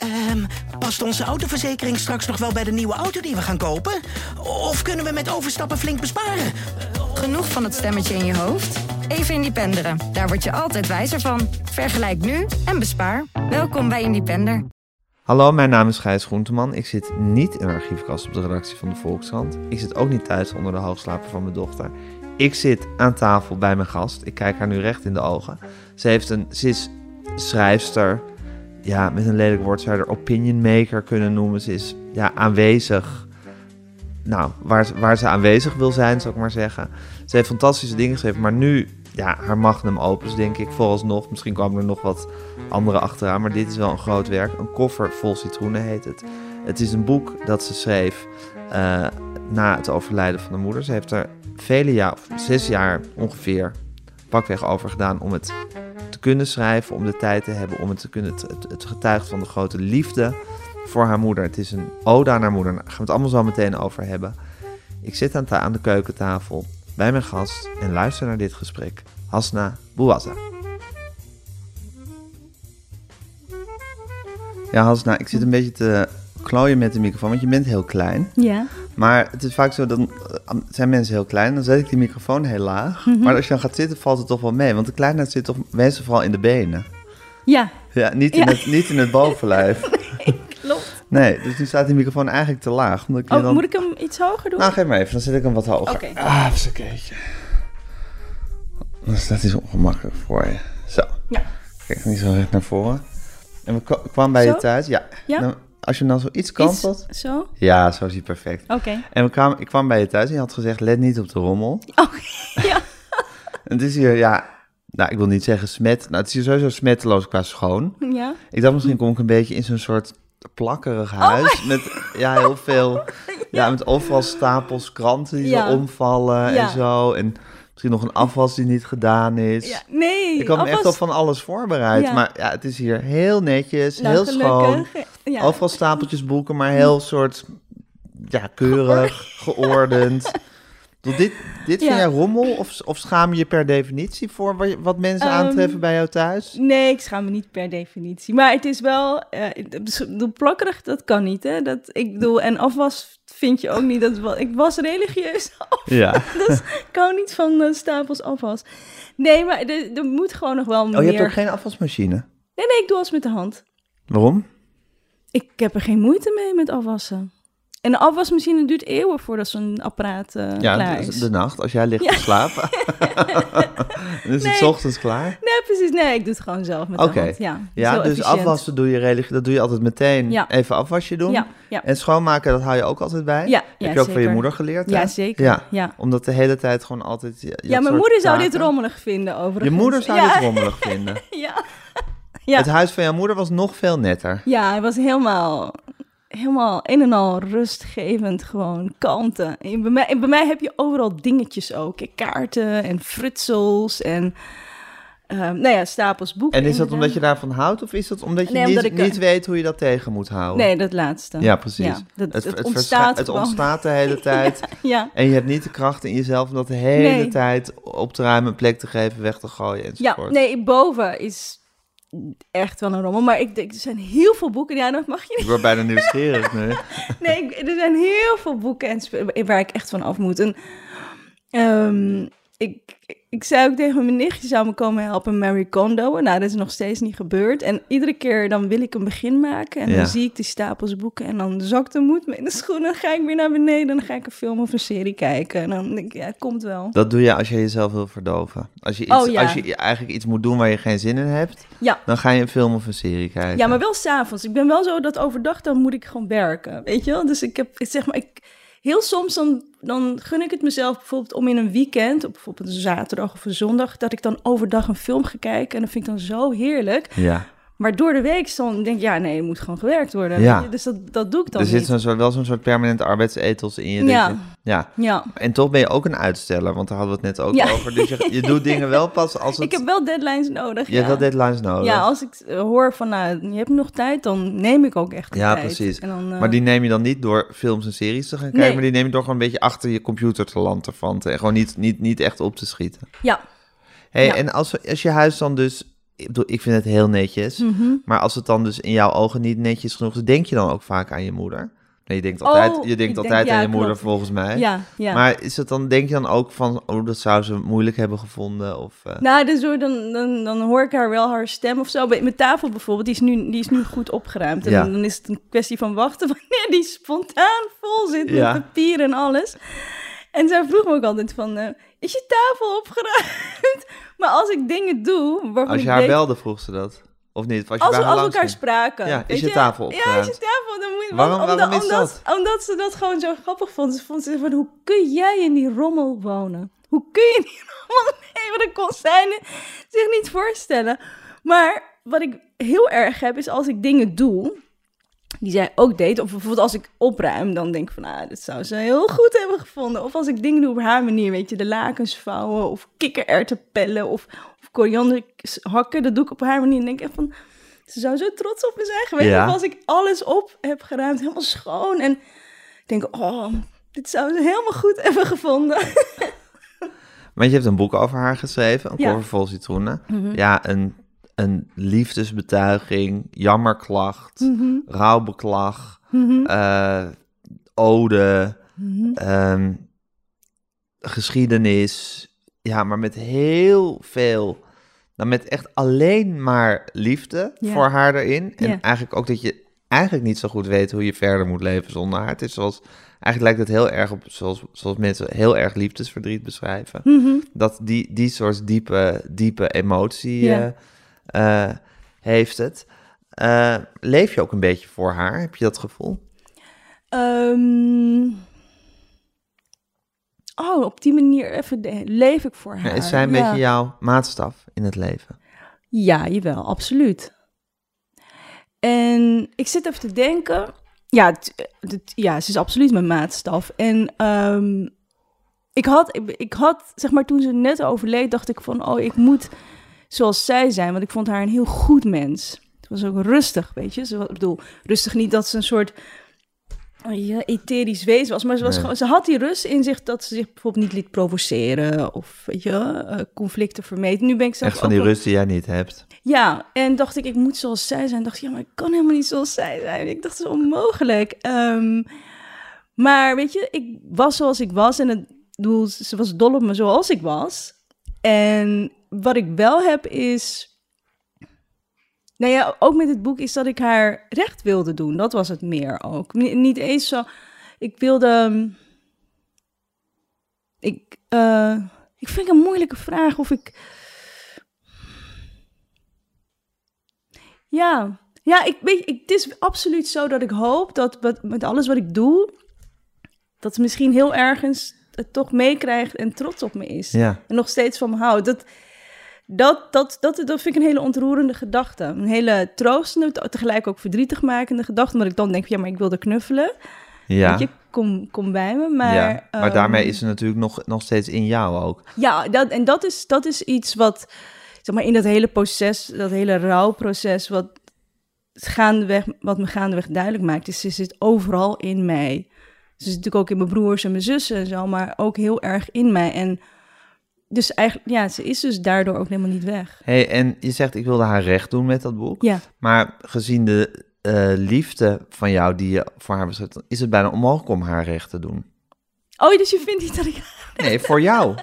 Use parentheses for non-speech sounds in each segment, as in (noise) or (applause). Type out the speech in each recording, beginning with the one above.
Ehm, past onze autoverzekering straks nog wel bij de nieuwe auto die we gaan kopen? Of kunnen we met overstappen flink besparen? Genoeg van het stemmetje in je hoofd? Even Independeren. Daar word je altijd wijzer van. Vergelijk nu en bespaar. Welkom bij Independer. Hallo, mijn naam is Gijs Groenteman. Ik zit niet in de archiefkast op de redactie van de Volkskrant. Ik zit ook niet thuis onder de hoogslaper van mijn dochter. Ik zit aan tafel bij mijn gast. Ik kijk haar nu recht in de ogen. Ze, heeft een, ze is schrijfster. Ja, met een lelijk woord zou je haar opinion maker kunnen noemen. Ze is ja, aanwezig. Nou, waar, waar ze aanwezig wil zijn, zou ik maar zeggen. Ze heeft fantastische dingen geschreven, maar nu, ja, haar magnum opus, denk ik, vooralsnog. Misschien kwamen er nog wat andere achteraan, maar dit is wel een groot werk. Een koffer vol citroenen heet het. Het is een boek dat ze schreef uh, na het overlijden van de moeder. Ze heeft er vele jaar, zes jaar ongeveer, pakweg over gedaan om het te kunnen schrijven, om de tijd te hebben, om het te kunnen. Het, getuigt van de grote liefde voor haar moeder. Het is een ode aan haar moeder. Daar gaan we het allemaal zo meteen over hebben. Ik zit aan, aan de keukentafel bij mijn gast en luister naar dit gesprek. Hasna Bouazza. Ja, Hasna, ik zit een beetje te klooien met de microfoon, want je bent heel klein. Ja. Maar het is vaak zo, dan zijn mensen heel klein, dan zet ik die microfoon heel laag. Mhm. Maar als je dan gaat zitten, valt het toch wel mee. Want de kleinheid zit toch meestal vooral in de benen. Ja. Ja, niet in, Ja. Het, niet in het bovenlijf. (laughs) Klopt. Nee, dus nu staat die microfoon eigenlijk te laag. Omdat ik Oh, dan... moet ik hem iets hoger doen? Nou, geef maar even, dan zet ik hem wat hoger. Oké. Ah, even een keertje. Dan staat hij zo ongemakkelijk voor je. Zo. Ja. Kijk niet zo recht naar voren. En we kwa- kwamen bij Zo? je thuis. Ja. Ja? Als je dan zo iets Iets- kantelt. Zo? Ja, zo is hij perfect. Oké. En we kwamen, ik kwam bij je thuis en je had gezegd, let niet op de rommel. (laughs) Oh, ja. En (laughs) het is hier, ja, nou, ik wil niet zeggen smet. Nou, het is hier sowieso smetteloos qua schoon. Ja. Ik dacht, misschien kom ik een beetje in zo'n soort plakkerig Oh huis. met ja, heel veel. (laughs) Ja, met overal stapels kranten die Ja. omvallen Ja. en zo. En misschien nog een afwas die niet gedaan is. ja. Nee. Ik had me echt op van alles voorbereid. Ja. Maar ja, het is hier heel netjes, Nou, heel schoon. Ja. Overal stapeltjes boeken, maar heel soort, ja, keurig, geordend. (laughs) Doe dit, dit vind Ja. jij rommel of, of schaam je je per definitie voor wat, mensen Ehm, aantreffen bij jou thuis? Nee, ik schaam me niet per definitie. Maar het is wel... bedoel, plakkerig, dat kan niet, hè. Dat, ik bedoel, en afwas vind je ook niet. Dat, wel- ik was religieus (laughs) af. Ja. (laughs) Dus ik hou niet van eh, stapels afwas. Nee, maar er, er moet gewoon nog wel meer... Oh, je hebt ook geen afwasmachine? Nee, nee, ik doe alles met de hand. Waarom? Ik heb er geen moeite mee met afwassen. En de afwasmachine duurt eeuwen voordat zo'n apparaat eh, Ja, klaar de, is. de nacht, als jij ligt Ja. te slapen. (laughs) dan is het Nee. ochtends klaar. Nee, precies. Nee, ik doe het gewoon zelf met de hand. Ja, Ja, dus efficiënt. afwassen doe je redelijk, dat doe je altijd meteen Ja. even afwasje doen. Ja. En schoonmaken, dat hou je ook altijd bij. Ja, Heb je ook van je moeder geleerd? Ja, zeker. Ja. Ja. Omdat de hele tijd gewoon altijd. Ja, mijn moeder zou dit rommelig vinden, overigens. Je moeder zou dit rommelig vinden. (laughs) Ja. Ja. Het huis van jouw moeder was nog veel netter. ja, hij was helemaal, helemaal een en al rustgevend, gewoon kalmte. En bij, mij, en bij mij heb je overal dingetjes ook. Kaarten en frutsels en ehm, nou ja, stapels boeken. En is dat inderdaad. omdat je daarvan houdt of is dat omdat je Nee, niet, omdat ik- niet weet hoe je dat tegen moet houden? Nee, dat laatste. Ja, precies. Ja, dat, het, verscha- ontstaat het ontstaat de hele (laughs) tijd. Ja, En je hebt niet de kracht in jezelf om dat de hele Nee. tijd op te ruimen, een plek te geven, weg te gooien ja, enzovoort. nee, boven is echt wel een rommel. Maar ik denk, er zijn heel veel boeken. Ja, dat mag je Ik word bijna nieuwsgierig nu. (laughs) Nee, ik- er zijn heel veel boeken en waar ik echt van af moet. En, ehm, ik, ik zei ook tegen mijn nichtje, zou me komen helpen Mary Kondo. Nou, dat is nog steeds niet gebeurd. En iedere keer dan wil ik een begin maken. En Ja. dan zie ik die stapels boeken. En dan zakt de moed me in de schoenen. Dan ga ik weer naar beneden. En dan ga ik een film of een serie kijken. En dan denk ik, ja, het komt wel. Dat doe je als je jezelf wil verdoven. Als je, iets, Oh, ja. als je eigenlijk iets moet doen waar je geen zin in hebt, Ja. dan ga je een film of een serie kijken. Ja, maar wel s'avonds. Ik ben wel zo dat overdag dan moet ik gewoon werken, weet je wel? Dus ik heb, zeg maar, ik, heel soms dan, dan gun ik het mezelf bijvoorbeeld om in een weekend, op bijvoorbeeld een zaterdag of een zondag, dat ik dan overdag een film ga kijken. En dat vind ik dan zo heerlijk. Ja. Maar door de week dan denk ik, ja, nee, er moet gewoon gewerkt worden. Ja. je? Dus dat, dat doe ik dan Er zit niet. zo'n soort, wel zo'n soort permanent arbeidsethos in je. Ja. je- ja. Ja, En toch ben je ook een uitsteller, want daar hadden we het net ook Ja. over. Dus je, je (laughs) doet dingen wel pas als het... ik heb wel deadlines nodig. Je ja. hebt wel deadlines nodig. Ja, als ik eh, hoor van, nou, je hebt nog tijd, dan neem ik ook echt de Ja, tijd. precies. En dan, eh, Maar die neem je dan niet door films en series te gaan kijken, Nee. maar die neem je door gewoon een beetje achter je computer te lanterfanten en gewoon niet, niet, niet echt op te schieten. Ja, Hey. En als, als je huis dan dus ik, bedoel, ik vind het heel netjes. Mhm. Maar als het dan dus in jouw ogen niet netjes genoeg is, denk je dan ook vaak aan je moeder? Nee, je denkt altijd, Oh, je denkt altijd denk- ja, aan je moeder klopt. volgens mij. Ja, ja. Maar is het dan, denk je dan ook van, oh, dat zou ze moeilijk hebben gevonden? Of, eh, Nou, dus hoor, dan, dan, dan hoor ik haar wel haar stem of zo. Bij Mijn tafel bijvoorbeeld, die is nu, die is nu goed opgeruimd. En Ja. dan is het een kwestie van wachten (laughs) wanneer die spontaan vol zit Ja. met papier en alles. En zij vroeg me ook altijd van, eh, is je tafel opgeruimd? (laughs) Maar als ik dingen doe, waarvan als ik je haar belde, vroeg ze dat? Of niet? Als je als, bij we, als we elkaar ging? spraken. Ja, is je tafel Ja, opgeruimd? is je tafel. Dan moet je, Waarom- omdat, waarom is omdat, Omdat ze dat gewoon zo grappig vond. Ze vond ze van, hoe kun jij in die rommel wonen? Hoe kun je in die (laughs) rommel leven? Dat kon zij zich niet voorstellen. Maar wat ik heel erg heb, is als ik dingen doe die zij ook deed. Of bijvoorbeeld als ik opruim, dan denk ik van, ah, dit zou ze heel goed hebben gevonden. Of als ik dingen doe op haar manier, weet je, de lakens vouwen of kikkererwten pellen of, of koriander hakken. Dat doe ik op haar manier en denk ik echt van, ze zou zo trots op me zijn geweest. Ja. Of als ik alles op heb geruimd, helemaal schoon. En ik denk, oh, dit zou ze helemaal goed (laughs) hebben gevonden. Want je hebt een boek over haar geschreven, een Ja. cover vol citroenen. Ja, een, een liefdesbetuiging, jammerklacht, rouwbeklag, eh, ode, ehm, geschiedenis. Ja, maar met heel veel, nou met echt alleen maar liefde voor haar erin. En eigenlijk ook dat je eigenlijk niet zo goed weet hoe je verder moet leven zonder haar. Het is zoals, eigenlijk lijkt het heel erg op, zoals, zoals mensen heel erg liefdesverdriet beschrijven. Dat die, die soort diepe, diepe emotie eh, eh, heeft het. Eh, leef je ook een beetje voor haar? Heb je dat gevoel? Ehm, oh, op die manier even leef ik voor haar. Is zij een Ja. beetje jouw maatstaf in het leven? Ja, jawel, absoluut. En ik zit even te denken. Ja, ja ze is absoluut mijn maatstaf. En ehm, ik, had, ik, ik had, zeg maar, toen ze net overleed, dacht ik van, oh, ik moet zoals zij zijn. Want ik vond haar een heel goed mens. Het was ook rustig, weet je. Ze, ik bedoel, rustig niet dat ze een soort ja, etherisch wezen was. Maar ze, was Nee. gewoon, ze had die rust in zich dat ze zich bijvoorbeeld niet liet provoceren. Of, weet je, eh, conflicten vermeten. Nu ben ik zelf Echt van die rust die jij niet hebt. ja, en dacht ik, ik moet zoals zij zijn. Dacht ik, ja, maar ik kan helemaal niet zoals zij zijn. Ik dacht, dat is onmogelijk. Ehm, maar weet je, ik was zoals ik was. En het doel, ze was dol op me zoals ik was. En wat ik wel heb is... Nou ja, ook met het boek is dat ik haar recht wilde doen. Dat was het meer ook. Ni- Niet eens zo... Ik wilde... ehm, Ik, eh, ik vind het een moeilijke vraag of ik... Ja, ja ik, weet, ik, het is absoluut zo dat ik hoop dat met alles wat ik doe, dat misschien heel ergens het toch meekrijgt en trots op me is. Ja. En nog steeds van me houdt. Dat, dat, dat, dat, dat vind ik een hele ontroerende gedachte. Een hele troostende, tegelijk ook verdrietig makende gedachte. Omdat ik dan denk, ja, maar ik wilde knuffelen. Ja. Weet je, kom, kom bij me. Maar, ja. maar ehm, daarmee is ze natuurlijk nog, nog steeds in jou ook. ja, dat, en dat is, dat is iets wat, zeg maar, in dat hele proces, dat hele rouwproces, wat, gaandeweg, wat me gaandeweg duidelijk maakt, is ze zit overal in mij. Ze zit natuurlijk ook in mijn broers en mijn zussen en zo, maar ook heel erg in mij. En dus eigenlijk, ja, ze is dus daardoor ook helemaal niet weg. Hey, en je zegt, ik wilde haar recht doen met dat boek. Ja, Maar gezien de eh, liefde van jou die je voor haar beschrijft, is het bijna onmogelijk om haar recht te doen. oh, dus je vindt niet dat ik... Nee, voor jou. (laughs)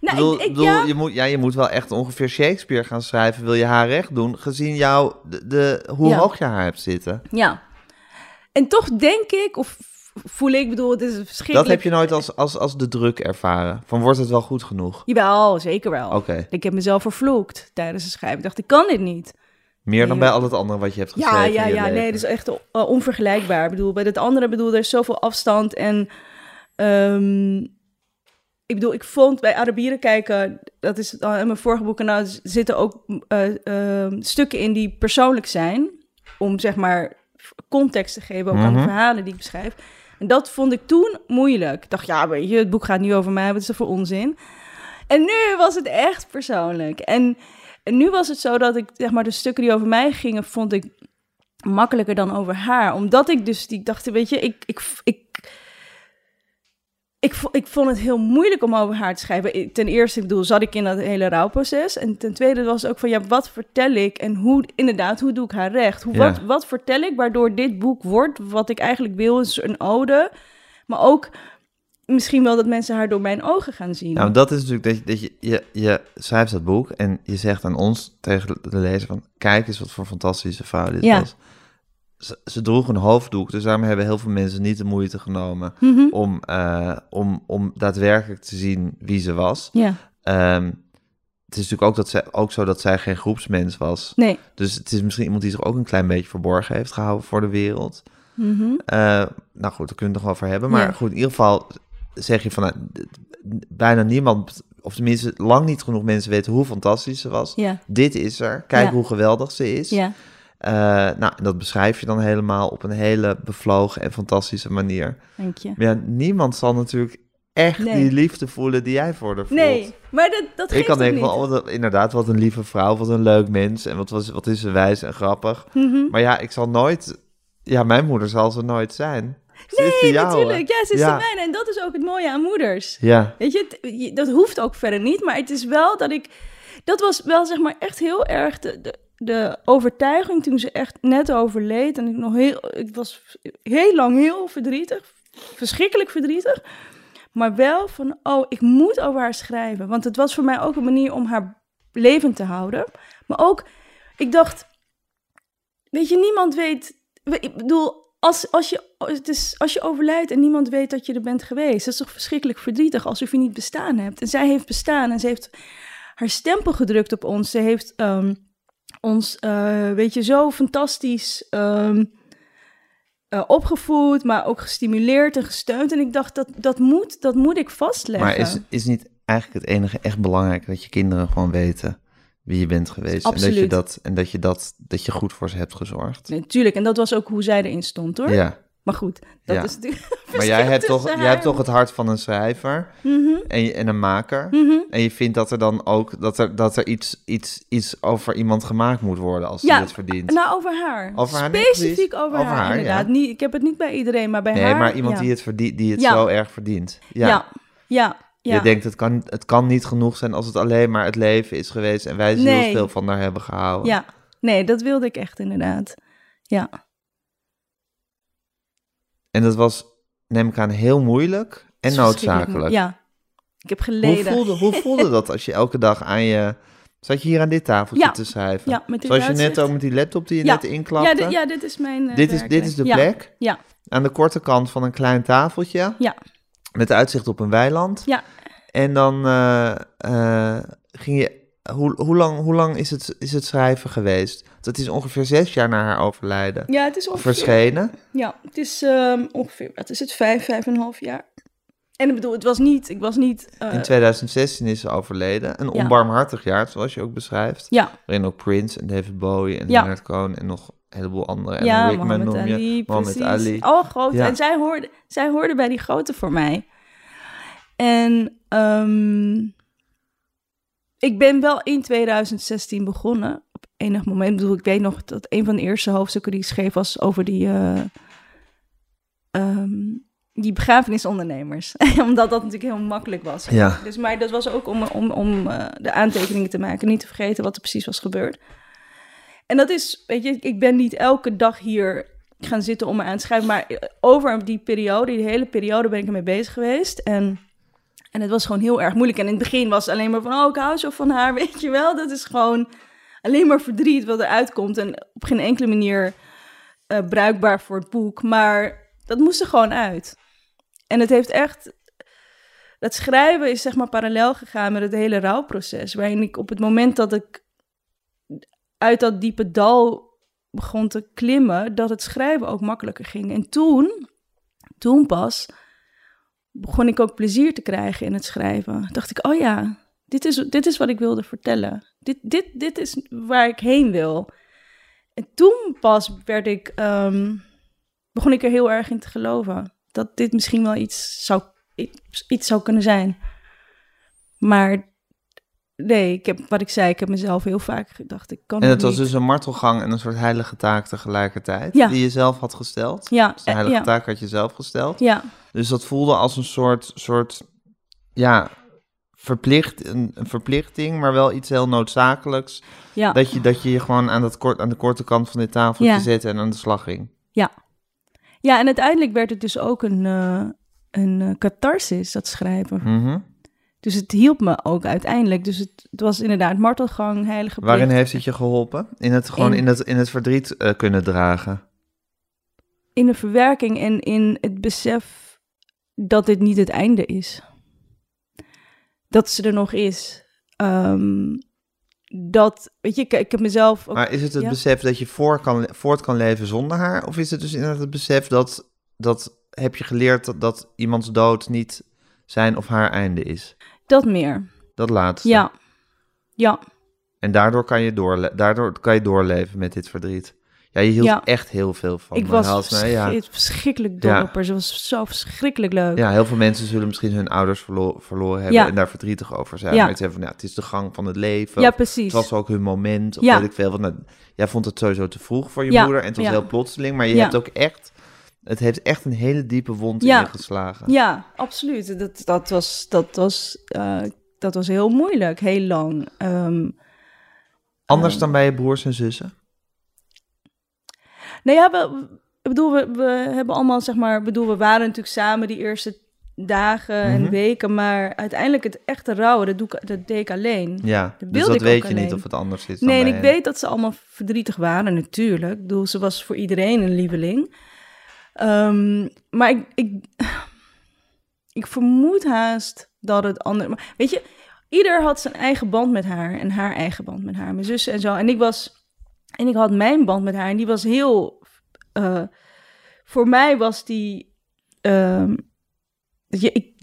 Nou, bedoel, ik, ik- bedoel, ja, je, moet, ja, je moet wel echt ongeveer Shakespeare gaan schrijven. Wil je haar recht doen, gezien jou de, de, hoe Ja. hoog je haar hebt zitten. ja. En toch denk ik, of voel ik, bedoel, het is verschrikkelijk. Dat heb je nooit als, als, als de druk ervaren. Van wordt het wel goed genoeg? Jawel, zeker wel. Oké, Ik heb mezelf vervloekt tijdens het schrijven. Ik dacht, ik kan dit niet. meer dan bij al het andere wat je hebt geschreven Ja, ja, ja. Nee, dat is echt uh, onvergelijkbaar. Ik bedoel, bij het andere bedoel, er is zoveel afstand. En ehm, ik bedoel, ik vond bij Arabieren kijken, dat is al in mijn vorige boeken, nou er zitten ook eh, ehm, stukken in die persoonlijk zijn. Om zeg maar context te geven ook aan de Mhm. verhalen die ik beschrijf. En dat vond ik toen moeilijk. Ik dacht, ja, weet je, het boek gaat nu over mij, wat is er voor onzin? En nu was het echt persoonlijk. En, en nu was het zo dat ik, zeg maar, de stukken die over mij gingen, vond ik makkelijker dan over haar. Omdat ik dus die dacht, weet je, ik, ik, ik, ik, ik vond het heel moeilijk om over haar te schrijven. Ten eerste, ik bedoel, zat ik in dat hele rouwproces. En ten tweede was het ook van, ja, wat vertel ik? En hoe, inderdaad, hoe doe ik haar recht? Hoe, Ja. wat, wat vertel ik waardoor dit boek wordt wat ik eigenlijk wil, is een ode. Maar ook misschien wel dat mensen haar door mijn ogen gaan zien. Nou, dat is natuurlijk dat je, dat je, je, je schrijft dat boek en je zegt aan ons, tegen de lezer van, kijk eens wat voor fantastische vrouw dit Ja. was. Ze, ze droeg een hoofddoek, dus daarom hebben heel veel mensen niet de moeite genomen Mhm. om, eh, om, om daadwerkelijk te zien wie ze was. Ja, Ehm, het is natuurlijk ook, dat zij, ook zo dat zij geen groepsmens was. nee. Dus het is misschien iemand die zich ook een klein beetje verborgen heeft gehouden voor de wereld. Mhm. Eh, nou goed, daar kunnen we het nog wel over hebben. Maar Ja. goed, in ieder geval zeg je van... nou, bijna niemand, of tenminste lang niet genoeg mensen weten hoe fantastisch ze was. Ja, Dit is er. Kijk Ja. hoe geweldig ze is. ja, Eh, nou, en dat beschrijf je dan helemaal op een hele bevlogen en fantastische manier. dank je. Maar ja, niemand zal natuurlijk echt Nee. die liefde voelen die jij voor haar voelt. Nee, maar dat, dat geeft Ik kan denken van, oh, wat inderdaad, wat een lieve vrouw, wat een leuk mens. En wat, was, wat is ze wijs en grappig. Mhm. Maar ja, ik zal nooit... Ja, mijn moeder zal ze nooit zijn. Ze Nee, natuurlijk. Ja, ze is Ja. de mijne. En dat is ook het mooie aan moeders. Ja, Weet je, het- dat hoeft ook verder niet. Maar het is wel dat ik... Dat was wel zeg maar echt heel erg de, de, de overtuiging toen ze echt net overleed. En ik, nog heel, ik was heel lang heel verdrietig. Verschrikkelijk verdrietig. Maar wel van, oh, ik moet over haar schrijven. Want het was voor mij ook een manier om haar levend te houden. Maar ook, ik dacht... Weet je, niemand weet... Ik bedoel, als, als, je, het is, als je overlijdt en niemand weet dat je er bent geweest... dat is toch verschrikkelijk verdrietig alsof je niet bestaan hebt. En zij heeft bestaan en ze heeft haar stempel gedrukt op ons. Ze heeft ehm, ons, eh, weet je, zo fantastisch eh, opgevoed... maar ook gestimuleerd en gesteund. En ik dacht, dat, dat, moet, dat moet ik vastleggen. maar is, is niet eigenlijk het enige echt belangrijk dat je kinderen gewoon weten wie je bent geweest? En dat je, dat, en dat, je, dat, dat je goed voor ze hebt gezorgd? Nee, tuurlijk, en dat was ook hoe zij erin stond, hoor. Ja, Maar goed, dat Ja. is natuurlijk... (laughs) maar jij hebt, toch, jij hebt haar- toch het hart van een schrijver Mhm, en, je- en een maker. mhm. En je vindt dat er dan ook dat er, dat er iets, iets, iets over iemand gemaakt moet worden als Ja, het verdient. Nou, over haar. Over haar, nee, Specifiek over, Over haar, haar, ja. inderdaad. Niet, ik heb het niet bij iedereen, maar bij nee, haar... maar iemand die het, verdient, die het zo erg verdient. Ja. Ja. Je denkt, het kan, het kan niet genoeg zijn als het alleen maar het leven is geweest en wij Nee. zielsveel van daar hebben gehouden. Ja, nee, dat wilde ik echt inderdaad. Ja. En dat was, neem ik aan, heel moeilijk en noodzakelijk. Ja, ik heb Hoe geleden. voelde, hoe voelde dat als je elke dag aan je... Zat je hier aan dit tafeltje Ja. te schrijven? Ja, met Zoals je net ook met die laptop die je Ja. net inklapte? Ja, dit, ja, dit is mijn eh, dit, is, dit is de plek Ja, aan de korte kant van een klein tafeltje. Ja. Met uitzicht op een weiland. Ja. En dan eh, eh, ging je... Hoe, hoe lang, hoe lang is, het, is het schrijven geweest? Dat is ongeveer zes jaar na haar overlijden. ja, het is ongeveer... Verschenen. Ja, het is ehm, ongeveer, wat is het, vijf, vijf en een half jaar. En ik bedoel, het was niet, ik was niet... eh, In 2016 is ze overleden. Een Ja. onbarmhartig jaar, zoals je ook beschrijft. ja, Waarin ook Prince en David Bowie en Ja. Leonard Cohen en nog een heleboel anderen. En ja, Rickman Mohammed noem je. Ali, Mohammed precies. Ali. Al groot. Ja. En zij hoorde, zij hoorde bij die grote voor mij. En ehm, ik ben wel in 2016 begonnen. Enig moment. Ik bedoel, ik weet nog dat een van de eerste hoofdstukken die ik schreef was over die, eh, ehm, die begrafenisondernemers. (laughs) Omdat dat natuurlijk heel makkelijk was. Ja. Dus, maar dat was ook om, om, om eh, de aantekeningen te maken. Niet te vergeten wat er precies was gebeurd. En dat is, weet je, ik ben niet elke dag hier gaan zitten om me aan te schrijven. Maar eh, over die periode, die hele periode ben ik ermee bezig geweest. En, en het was gewoon heel erg moeilijk. En in het begin was het alleen maar van, oh, ik hou zo van haar, (laughs) weet je wel. Dat is gewoon alleen maar verdriet wat eruit komt. En op geen enkele manier eh, bruikbaar voor het boek. Maar dat moest er gewoon uit. En het heeft echt... Dat schrijven is zeg maar parallel gegaan met het hele rouwproces. Waarin ik op het moment dat ik uit dat diepe dal begon te klimmen, dat het schrijven ook makkelijker ging. En toen, toen pas, begon ik ook plezier te krijgen in het schrijven. Dacht ik, oh ja, dit is, dit is wat ik wilde vertellen. Dit, dit, dit is waar ik heen wil. En toen pas werd ik, ehm, begon ik er heel erg in te geloven. Dat dit misschien wel iets zou, iets, iets zou kunnen zijn. Maar nee, ik heb, wat ik zei, ik heb mezelf heel vaak gedacht, ik kan En het was niet. dus een martelgang en een soort heilige taak tegelijkertijd. Ja. Die je zelf had gesteld. Ja, Dus de eh, heilige ja. taak had je zelf gesteld. Ja, Dus dat voelde als een soort, soort ja, verplicht, een, een verplichting, maar wel iets heel noodzakelijks. ja, Dat je, dat je je gewoon aan, dat kort, aan de korte kant van dit tafeltje Ja. zette en aan de slag ging. ja. Ja, en uiteindelijk werd het dus ook een, eh, een eh, catharsis, dat schrijven. Mhm. Dus het hielp me ook uiteindelijk. Dus het, het was inderdaad martelgang, heilige Waarin plicht. heeft het je geholpen? In het, gewoon In- in, het, in het verdriet eh, kunnen dragen. In de verwerking en in het besef dat dit niet het einde is. Dat ze er nog is. Ehm, dat, weet je, ik, ik heb mezelf... Ook, Maar is het het ja. besef dat je voor kan, voort kan leven zonder haar? Of is het dus inderdaad het besef dat, dat heb je geleerd dat, dat iemands dood niet zijn of haar einde is? Dat meer. Dat laatste. Ja. Ja. En daardoor kan je, doorle daardoor kan je doorleven met dit verdriet. Ja, je hield Ja. echt heel veel van ik was nee, ja. verschrikkelijk haar. Ze was zo verschrikkelijk leuk. ja, heel veel mensen zullen misschien hun ouders verlo- verloren hebben en daar verdrietig over zijn. Maar het, van, ja, het is de gang van het leven. Ja, precies. Het was ook hun moment, of weet ik veel. Want, nou, jij vond het sowieso te vroeg voor je moeder en het was heel plotseling. Maar je hebt ook echt, het heeft echt een hele diepe wond in je geslagen. Ja, absoluut. Dat, dat, was, dat, was, eh, dat was heel moeilijk, heel lang. Ehm, Anders Oh. dan bij je broers en zussen? Nou ja, we, ik bedoel, we, we hebben allemaal, zeg maar, bedoel, we waren natuurlijk samen die eerste dagen Mhm. en weken, maar uiteindelijk het echte rouwen, dat, doe ik, dat deed ik alleen. Ja, Dat dus dat ik weet je niet of het anders is Nee, en ik hen. weet dat ze allemaal verdrietig waren, natuurlijk. Ik bedoel, ze was voor iedereen een lieveling. Ehm, maar ik, ik, ik vermoed haast dat het anders... maar Weet je, ieder had zijn eigen band met haar en haar eigen band met haar. Mijn zussen en zo. En ik was... En ik had mijn band met haar en die was heel... eh, voor mij was die... ehm, je, ik,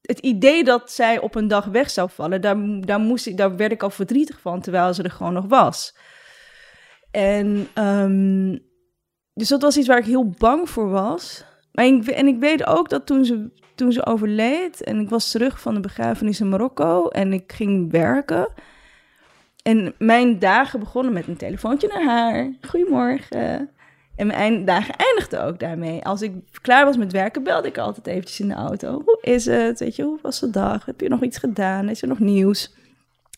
het idee dat zij op een dag weg zou vallen, daar, daar, moest ik, daar werd ik al verdrietig van, terwijl ze er gewoon nog was. En ehm, dus dat was iets waar ik heel bang voor was. Maar ik, en ik weet ook dat toen ze, toen ze overleed en ik was terug van de begrafenis in Marokko en ik ging werken. En mijn dagen begonnen met een telefoontje naar haar. Goedemorgen. En mijn dagen eindigden ook daarmee. Als ik klaar was met werken, belde ik altijd eventjes in de auto. Hoe is het? Weet je, hoe was de dag? Heb je nog iets gedaan? Is er nog nieuws?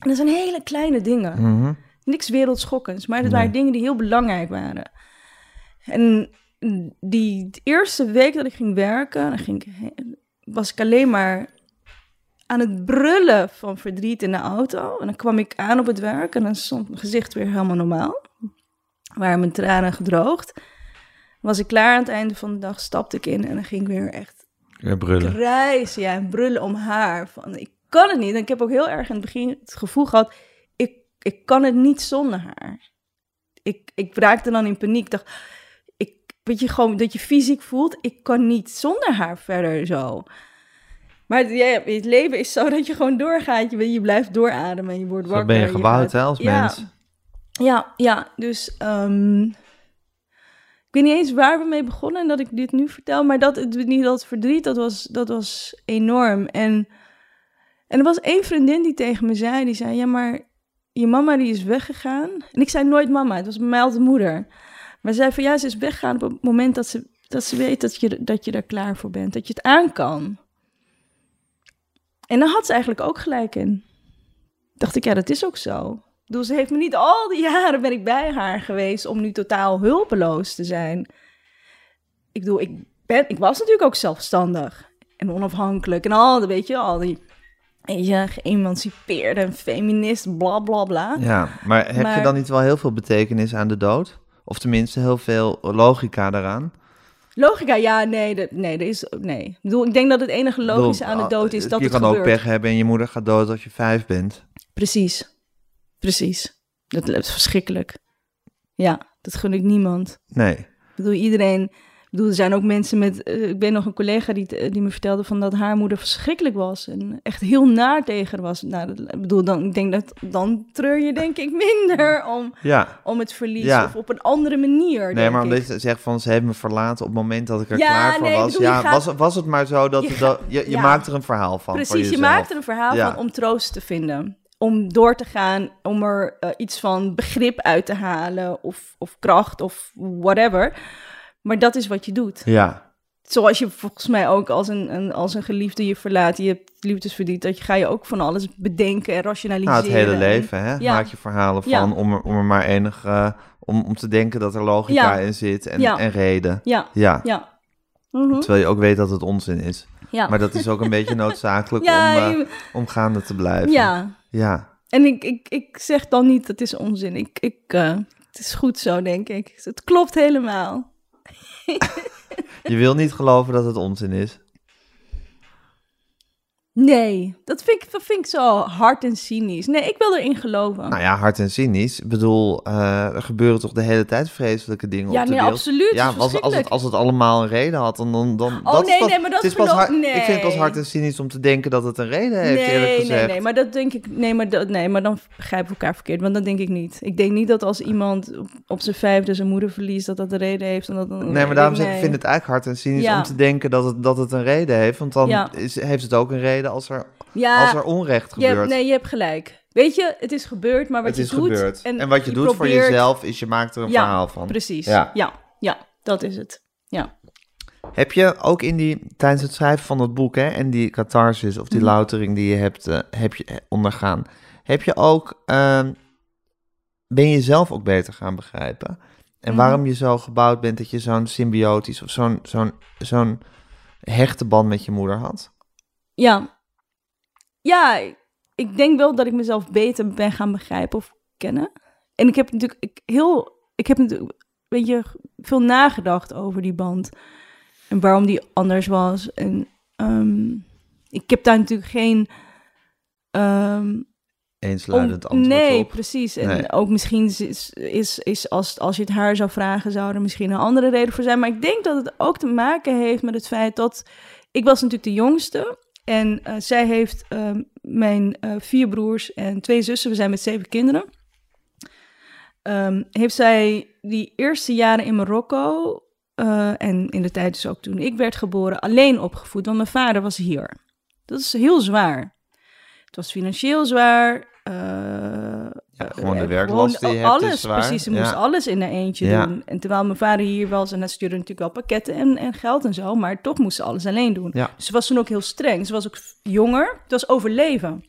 En dat zijn hele kleine dingen. Mhm. Niks wereldschokkends, maar dat Nee. waren dingen die heel belangrijk waren. En die eerste week dat ik ging werken, dan ging ik, was ik alleen maar aan het brullen van verdriet in de auto. En dan kwam ik aan op het werk en dan stond mijn gezicht weer helemaal normaal. Waren mijn tranen gedroogd. Was ik klaar aan het einde van de dag, stapte ik in en dan ging ik weer echt Ja, brullen. krijsen, ja, en brullen om haar. Van, ik kan het niet. En ik heb ook heel erg in het begin het gevoel gehad, ik, ik kan het niet zonder haar. Ik, ik raakte dan in paniek. Dacht, ik, weet je, gewoon dat je fysiek voelt, ik kan niet zonder haar verder zo. Maar het, ja, het leven is zo (laughs) dat je gewoon doorgaat. Je, je blijft doorademen en je wordt wakker. ben je gebouwd hè, als ja, mens. Ja, ja, dus ehm, ik weet niet eens waar we mee begonnen en dat ik dit nu vertel, maar dat, het, niet dat verdriet, dat was, dat was enorm. En, en er was één vriendin die tegen me zei, die zei, ja, maar je mama die is weggegaan. En ik zei nooit mama, het was bij mij altijd moeder. Maar ze zei van, ja, ze is weggegaan op het moment dat ze, dat ze weet dat je, dat je er klaar voor bent, dat je het aan kan. En daar had ze eigenlijk ook gelijk in. Dacht ik, ja, dat is ook zo. Bedoel, ze heeft me niet al die jaren ben ik bij haar geweest om nu totaal hulpeloos te zijn. Ik bedoel, ik, ben, ik was natuurlijk ook zelfstandig en onafhankelijk en al die, weet je, al die, je, geëmancipeerde en feminist, bla bla bla. Ja, maar heb je dan niet wel heel veel betekenis aan de dood? Of tenminste heel veel logica daaraan? Logica, ja, nee, dat, nee, dat is, nee. Ik bedoel, ik denk dat het enige logische aan de dood is ah, dat Je het kan gebeurt. ook pech hebben en je moeder gaat dood als je vijf bent. Precies, precies. Dat is verschrikkelijk. Ja, dat gun ik niemand. Nee. Ik bedoel, iedereen Ik bedoel, er zijn ook mensen met... eh, ik ben nog een collega die, die me vertelde van dat haar moeder verschrikkelijk was. En echt heel naar tegen was. Nou, dat, ik bedoel, dan, ik denk dat, dan treur je denk ik minder om, Ja. om het verlies. Ja. Of op een andere manier, Nee, denk maar omdat je zegt van ze heeft me verlaten op het moment dat ik er Ja, klaar voor nee, was. bedoel, ja, gaat- was, was het maar zo dat je je, maakt er een verhaal van. voor Precies, je maakt er een verhaal van om troost te vinden. Om door te gaan, om er eh, iets van begrip uit te halen. Of, of kracht of whatever. Maar dat is wat je doet. Ja, Zoals je volgens mij ook als een, een, als een geliefde je verlaat, je hebt liefdesverdriet, dat je ga je ook van alles bedenken en rationaliseren. nou, het hele En- leven, hè? Ja. Maak je verhalen van Ja. om, er, om er maar enig... eh, om, om te denken dat er logica Ja. in zit en, en reden. Ja, Ja. ja. Mhm. Terwijl je ook weet dat het onzin is. ja. Maar dat is ook een beetje noodzakelijk (laughs) ja, om, om gaande te blijven. ja. Ja. En ik, ik, ik zeg dan niet, dat is onzin. Ik, ik, eh, het is goed zo, denk ik. Het klopt helemaal. (laughs) Je wil niet geloven dat het onzin is. Nee, dat vind, ik, dat vind ik zo hard en cynisch. Nee, ik wil erin geloven. Nou ja, hard en cynisch. Ik bedoel, eh, er gebeuren toch de hele tijd vreselijke dingen ja, op de nee, wereld. absoluut. Ja, als, als, het, als het allemaal een reden had, dan... dan, dan Oh, dat is nee, pas- nee, maar dat is pas hard, Ik vind het pas hard en cynisch om te denken dat het een reden heeft, eerlijk Nee, gezegd. nee, nee, maar dat denk ik. Nee, maar, dat, nee, maar dan begrijpen we elkaar verkeerd. Want dat denk ik niet. Ik denk niet dat als iemand op, op zijn vijfde zijn moeder verliest, dat dat een reden heeft. En dat, Nee, maar daarom zeg ik, ik vind het eigenlijk hard en cynisch Ja. om te denken dat het, dat het een reden heeft. Want dan Ja. is, heeft het ook een reden als er, ja, als er onrecht je hebt- gebeurt. nee, je hebt gelijk. Weet je, het is gebeurd, maar wat het je doet... En, wat je, doet voor jezelf is je maakt er een Ja, verhaal van. Precies, Ja. ja. ja, dat is het. Ja. Heb je ook in die, tijdens het schrijven van het boek hè, en die catharsis of die Mhm. loutering die je hebt, eh, heb je ondergaan, heb je ook, ehm, ben je zelf ook beter gaan begrijpen? En Mhm. waarom je zo gebouwd bent dat je zo'n symbiotisch of zo'n zo'n zo'n hechte band met je moeder had? Ja. Ja, ik denk wel dat ik mezelf beter ben gaan begrijpen of kennen. En ik heb natuurlijk ik, heel, ik heb natuurlijk een beetje veel nagedacht over die band. En waarom die anders was. En ehm, ik heb daar natuurlijk geen... ehm, Eensluidend antwoord nee, op. precies. En Nee. ook misschien is, is, is als, als je het haar zou vragen, zou er misschien een andere reden voor zijn. Maar ik denk dat het ook te maken heeft met het feit dat ik was natuurlijk de jongste. En eh, zij heeft ehm, mijn eh, vier broers en twee zussen. We zijn met zeven kinderen. Ehm, heeft zij die eerste jaren in Marokko eh, en in de tijd dus ook toen ik werd geboren alleen opgevoed, want mijn vader was hier. Dat is heel zwaar. Het was financieel zwaar. Ja, gewoon de werklast die je hebt alles, is zwaar. precies. Ze moest alles in haar eentje Ja. doen. En terwijl mijn vader hier was, en hij stuurde natuurlijk wel pakketten en, en geld en zo, maar toch moest ze alles alleen doen. Ja. Dus ze was toen ook heel streng. Ze was ook jonger. Het was overleven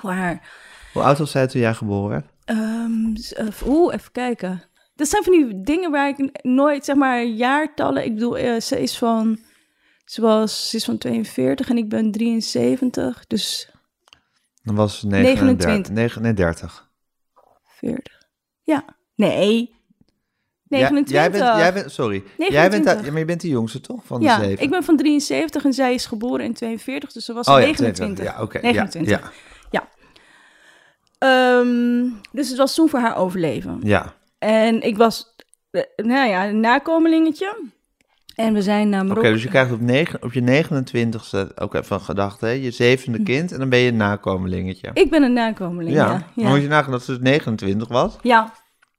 voor haar. Hoe oud was zij toen jij geboren werd? Eh, Oeh, even kijken. Dat zijn van die dingen waar ik nooit, zeg maar, jaartallen. Ik bedoel, eh, ze is van, ze was, ze is van 42 en ik ben 73, dus Dan was ze 39. 29. 39. 40. Ja, nee. 29. Jij, jij, bent, jij bent, sorry. Jij bent, 29. daar- ja, maar je bent de jongste toch van de ja, zeven? ik ben van 73 en zij is geboren in 42, dus ze was oh, ja, 29. 22. Ja, oké. 29. Ja, Ehm, dus het was toen voor haar overleven. ja, ja. En ik was, eh, nou ja, een nakomelingetje. En we zijn naar Oké, dus je krijgt op, negen, op je 29ste ook even gedacht, hè? Je zevende kind en dan ben je een nakomelingetje. Hm. Ik ben een nakomeling, ja. ja. Moet je nagaan dat ze dus 29 was. ja.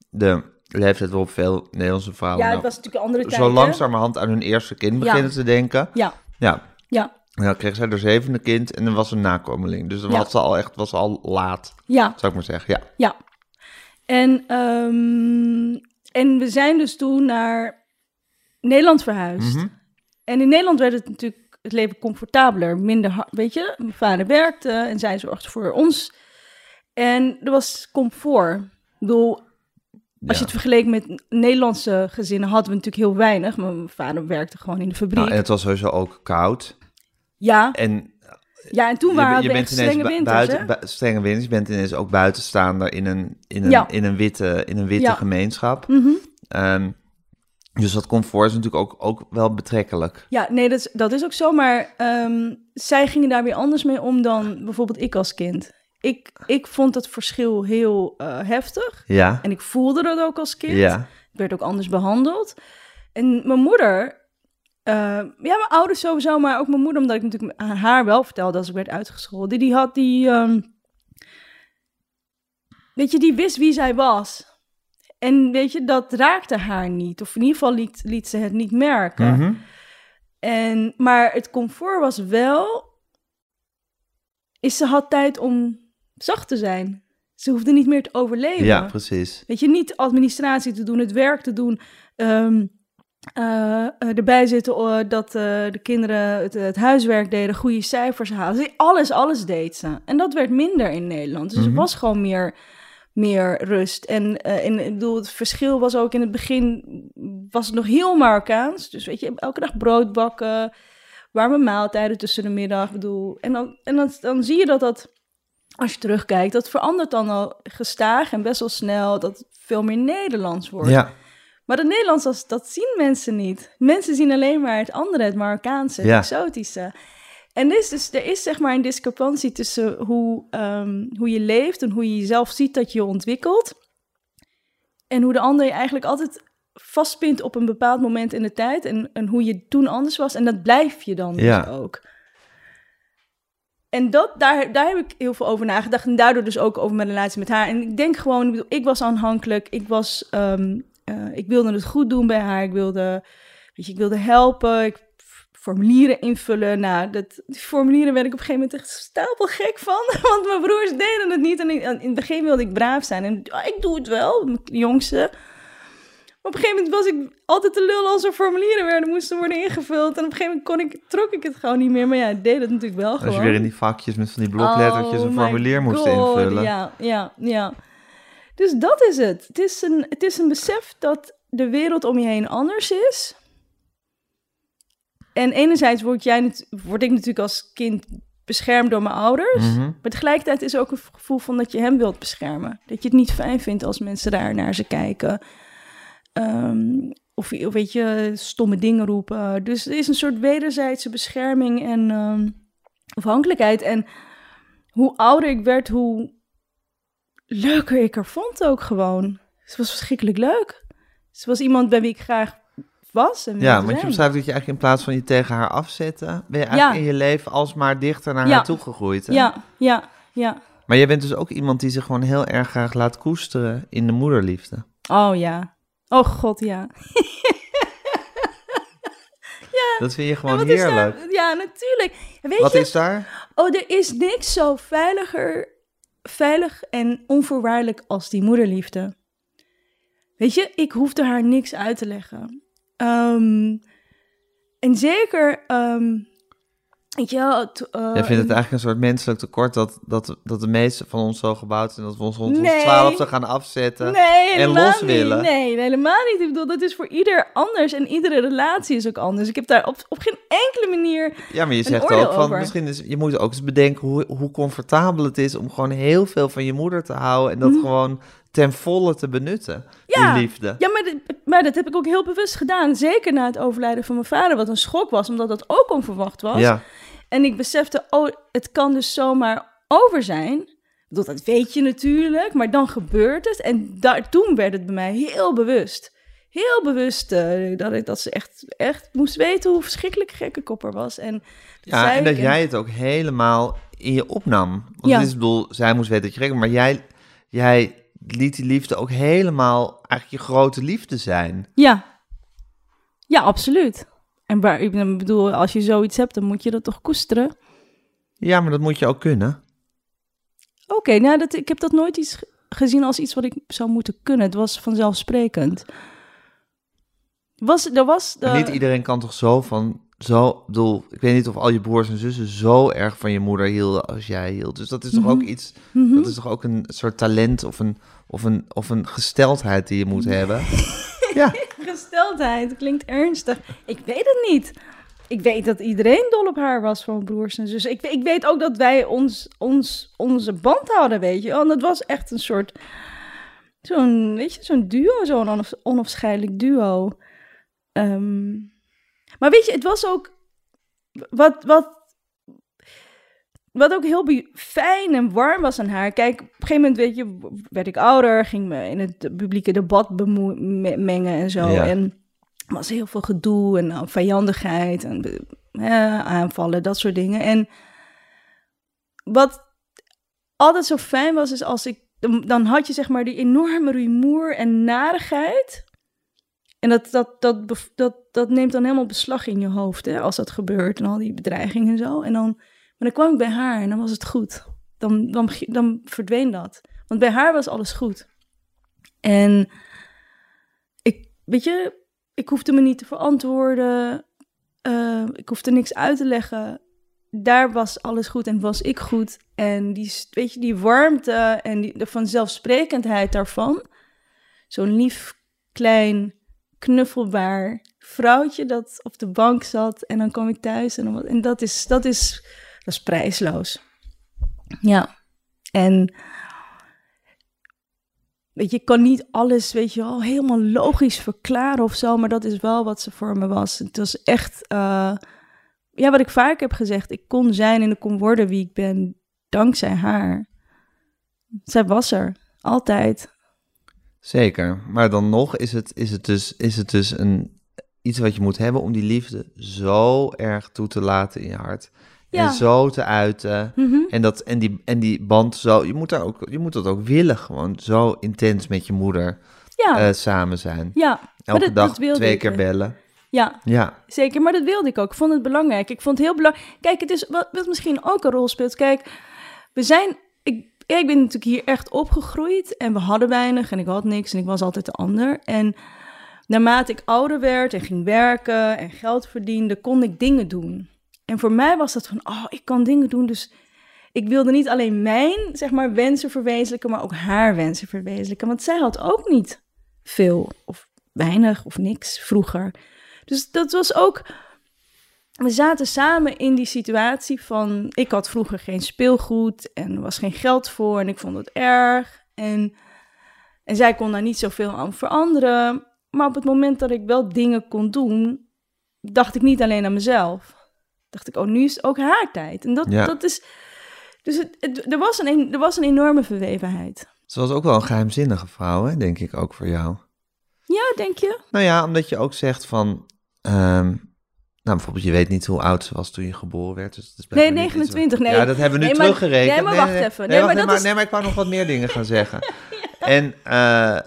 De leeftijd waarop veel Nederlandse vrouwen ja het nou was natuurlijk een andere tijd, zo langzamerhand aan hun eerste kind beginnen te denken. Ja, Ja. ja, En dan kreeg zij haar zevende kind en dan was ze een nakomeling. Dus dan Ja. was ze al echt was al laat, ja, zou ik maar zeggen. Ja. ja. En, ehm, en we zijn dus toen naar Nederland verhuisd. Mhm. En in Nederland werd het natuurlijk het leven comfortabeler, minder hard, weet je. Mijn vader werkte en zij zorgde voor ons. En er was comfort. Ik bedoel, als je het vergeleek met Nederlandse gezinnen, hadden we natuurlijk heel weinig. Maar mijn vader werkte gewoon in de fabriek. Nou, en het was sowieso ook koud. ja, En ja, en toen je, waren je we bent strenge winters, buiten, bu- strenge winters. Je bent ineens ook buitenstaander in een, in een, Ja. in een witte, in een witte Ja. gemeenschap. Mhm. Ehm, dus dat comfort is natuurlijk ook, ook wel betrekkelijk. Ja, nee, dat is, dat is ook zo. Maar ehm, zij gingen daar weer anders mee om dan bijvoorbeeld ik als kind. Ik, ik vond het verschil heel eh, heftig. Ja, En ik voelde dat ook als kind. ja. Ik werd ook anders behandeld. En mijn moeder, eh, ja, mijn ouders sowieso, maar ook mijn moeder, omdat ik natuurlijk aan haar wel vertelde als ik werd uitgescholden. Die had die, ehm, weet je, die wist wie zij was. En weet je, dat raakte haar niet. Of in ieder geval liet, liet ze het niet merken. Mhm. En, maar het comfort was wel, is ze had tijd om zacht te zijn. Ze hoefde niet meer te overleven. Ja, precies. Weet je, niet administratie te doen, het werk te doen. ehm, eh, eh, erbij zitten eh, dat eh, de kinderen het, het huiswerk deden, goede cijfers halen. Ze- Alles, alles deed ze. En dat werd minder in Nederland. Dus Mhm. er was gewoon meer, meer rust. En, eh, en ik bedoel, het verschil was ook in het begin, was het nog heel Marokkaans. Dus weet je, elke dag brood bakken, warme maaltijden tussen de middag. Bedoel, en dan, en dan, dan zie je dat dat, als je terugkijkt, dat verandert dan al gestaag en best wel snel, dat het veel meer Nederlands wordt. Ja, Maar het Nederlands, dat, dat zien mensen niet. Mensen zien alleen maar het andere, het Marokkaanse, het Ja. exotische. En er is, dus, er is zeg maar een discrepantie tussen hoe, ehm, hoe je leeft en hoe je jezelf ziet dat je je ontwikkelt. En hoe de ander je eigenlijk altijd vastpint op een bepaald moment in de tijd. En, en hoe je toen anders was. En dat blijf je dan Ja. dus ook. En dat, daar, daar heb ik heel veel over nagedacht. En daardoor dus ook over mijn relatie met haar. En ik denk gewoon, ik, bedoel, ik was aanhankelijk. Ik, was, ehm, eh, ik wilde het goed doen bij haar. Ik wilde, weet je, ik wilde helpen. Ik formulieren invullen. Nou, dat, die formulieren werd ik op een gegeven moment echt stapel gek van. (laughs) Want mijn broers deden het niet. En ik- in het begin wilde ik braaf zijn. En ik doe het wel, mijn jongste. Maar op een gegeven moment was ik altijd te lul als er formulieren werden, moesten worden ingevuld. En op een gegeven moment kon ik, trok ik het gewoon niet meer. Maar ja, ik deed het natuurlijk wel gewoon. als je weer in die vakjes met van die bloklettertjes Oh een formulier moest invullen. Ja, ja, ja. Dus dat is het. Het is, een, het is een besef dat de wereld om je heen anders is. En enerzijds word, jij, word ik natuurlijk als kind beschermd door mijn ouders. Mhm. Maar tegelijkertijd is er ook een gevoel van dat je hem wilt beschermen. Dat je het niet fijn vindt als mensen daar naar ze kijken. Of, of weet je, stomme dingen roepen. Dus er is een soort wederzijdse bescherming en ehm, afhankelijkheid. En hoe ouder ik werd, hoe leuker ik er vond ook gewoon. Ze was verschrikkelijk leuk. Ze was iemand bij wie ik graag was. En Ja, want je beschrijft dat je eigenlijk in plaats van je tegen haar afzetten, ben je eigenlijk Ja. in je leven alsmaar dichter naar Ja. haar toegegroeid. hè? Ja, ja, ja. Maar jij bent dus ook iemand die zich gewoon heel erg graag laat koesteren in de moederliefde. Oh ja. Oh god, ja. (laughs) Dat vind je gewoon Ja, heerlijk. daar- Ja, natuurlijk. Weet Wat je, is daar? oh, er is niks zo veiliger, veilig en onvoorwaardelijk als die moederliefde. Weet je, ik hoefde haar niks uit te leggen. Ehm, en zeker, ehm, weet je wel, het, eh, Jij vindt het eigenlijk een soort menselijk tekort dat, dat, dat de meeste van ons zo gebouwd zijn dat we ons rond ons Nee. twaalfde gaan afzetten. Nee, en los niet. willen. Nee, helemaal niet. Ik bedoel, dat is voor ieder anders en iedere relatie is ook anders. Ik heb daar op, op geen enkele manier... Ja, maar je zegt ook van over. misschien is je moet ook eens bedenken hoe, hoe comfortabel het is om gewoon heel veel van je moeder te houden en dat gewoon ten volle te benutten. Ja. Die liefde. Ja, maar, dit- maar dat heb ik ook heel bewust gedaan. Zeker na het overlijden van mijn vader, wat een schok was, omdat dat ook onverwacht was. Ja. En ik besefte, oh, het kan dus zomaar over zijn. Dat weet je natuurlijk, maar dan gebeurt het. En daar, toen werd het bij mij heel bewust. Heel bewust eh, dat, ik, dat ze echt, echt moest weten hoe verschrikkelijk gekke kopper was. En, Ja, en dat jij het ook helemaal in je opnam. Want Ja. het is, ik bedoel, zij moest weten dat je gek was, maar jij, jij liet die liefde ook helemaal eigenlijk je grote liefde zijn. Ja. Ja, absoluut. En waar, ik bedoel, als je zoiets hebt, dan moet je dat toch koesteren. Ja, maar dat moet je ook kunnen. Oké, nou, dat, ik heb dat nooit iets ge- gezien als iets wat ik zou moeten kunnen. Het was vanzelfsprekend. Was, er was... Maar eh, niet iedereen kan toch zo van, zo, ik bedoel, ik weet niet of al je broers en zussen zo erg van je moeder hielden als jij hield. Dus dat is toch ook iets, mhm. dat is toch ook een soort talent of een, of een, of een gesteldheid die je moet (laughs) hebben. ja, Gesteldheid, klinkt ernstig. Ik weet het niet. Ik weet dat iedereen dol op haar was van broers en zussen. Ik, ik weet ook dat wij ons, ons, onze band hadden, weet je. Want het was echt een soort... Zo'n, weet je, zo'n duo, zo'n onaf, onafscheidelijk duo. Ehm, weet je, het was ook... Wat, wat, wat ook heel fijn en warm was aan haar. Kijk, op een gegeven moment, weet je, werd ik ouder. Ging me in het publieke debat mengen en zo. Ja. En was heel veel gedoe en nou, vijandigheid en hè, aanvallen, dat soort dingen. En wat altijd zo fijn was, is als ik, dan had je zeg maar die enorme rumoer en narigheid. En dat, dat, dat, dat, dat neemt dan helemaal beslag in je hoofd, hè, als dat gebeurt en al die bedreigingen en zo. En dan, maar dan kwam ik bij haar en dan was het goed. Dan, dan, dan verdween dat. Want bij haar was alles goed. En ik, weet je, ik hoefde me niet te verantwoorden. Eh, ik hoefde niks uit te leggen. Daar was alles goed en was ik goed. En die, weet je, die warmte en die, de vanzelfsprekendheid daarvan. Zo'n lief, klein, knuffelbaar vrouwtje dat op de bank zat. En dan kwam ik thuis. En, dan, en dat, is, dat, is, dat is prijsloos. Ja. En weet je, kan niet alles, weet je wel, helemaal logisch verklaren of zo, maar dat is wel wat ze voor me was. Het was echt, eh, ja, wat ik vaak heb gezegd, ik kon zijn en ik kon worden wie ik ben dankzij haar. Zij was er, altijd. Zeker. Maar dan nog is het, is het dus, is het dus een, iets wat je moet hebben om die liefde zo erg toe te laten in je hart. Ja. En zo te uiten. Mhm. En, dat, en, die, en die band zo, je moet, daar ook, je moet dat ook willen, gewoon zo intens met je moeder Ja, eh, samen zijn. ja. Elke dat- dag dat twee ik. keer bellen. Ja, Ja, Zeker, maar dat wilde ik ook. Ik vond het belangrijk. Ik vond het heel belangrijk. Kijk, het is wat, wat misschien ook een rol speelt. Kijk, we zijn. Ik, ik ben natuurlijk hier echt opgegroeid en we hadden weinig en ik had niks en ik was altijd de ander. En naarmate ik ouder werd en ging werken en geld verdiende, kon ik dingen doen. En voor mij was dat van, oh, ik kan dingen doen. Dus ik wilde niet alleen mijn, zeg maar, wensen verwezenlijken, maar ook haar wensen verwezenlijken. Want zij had ook niet veel of weinig of niks vroeger. Dus dat was ook. We zaten samen in die situatie van. Ik had vroeger geen speelgoed en er was geen geld voor en ik vond het erg. En, en zij kon daar niet zoveel aan veranderen. Maar op het moment dat ik wel dingen kon doen, dacht ik niet alleen aan mezelf. Dacht ik, oh, nu is het ook haar tijd. En dat, Ja. dat is. Dus het, het- er, was een, er was een enorme verwevenheid. ze was ook wel een geheimzinnige vrouw, hè, denk ik ook voor jou. Ja, denk je? Nou ja, omdat je ook zegt van... ehm, nou, bijvoorbeeld, je weet niet hoe oud ze was toen je geboren werd. Dus dat is Nee, blijkbaar niet iets- 29, nee. Ja, dat hebben we nu Nee, maar- teruggerekend. nee, maar wacht even. Nee, Nee, wacht, maar dat maar, is- nee, maar ik wou nog wat meer dingen gaan (laughs) zeggen. En eh,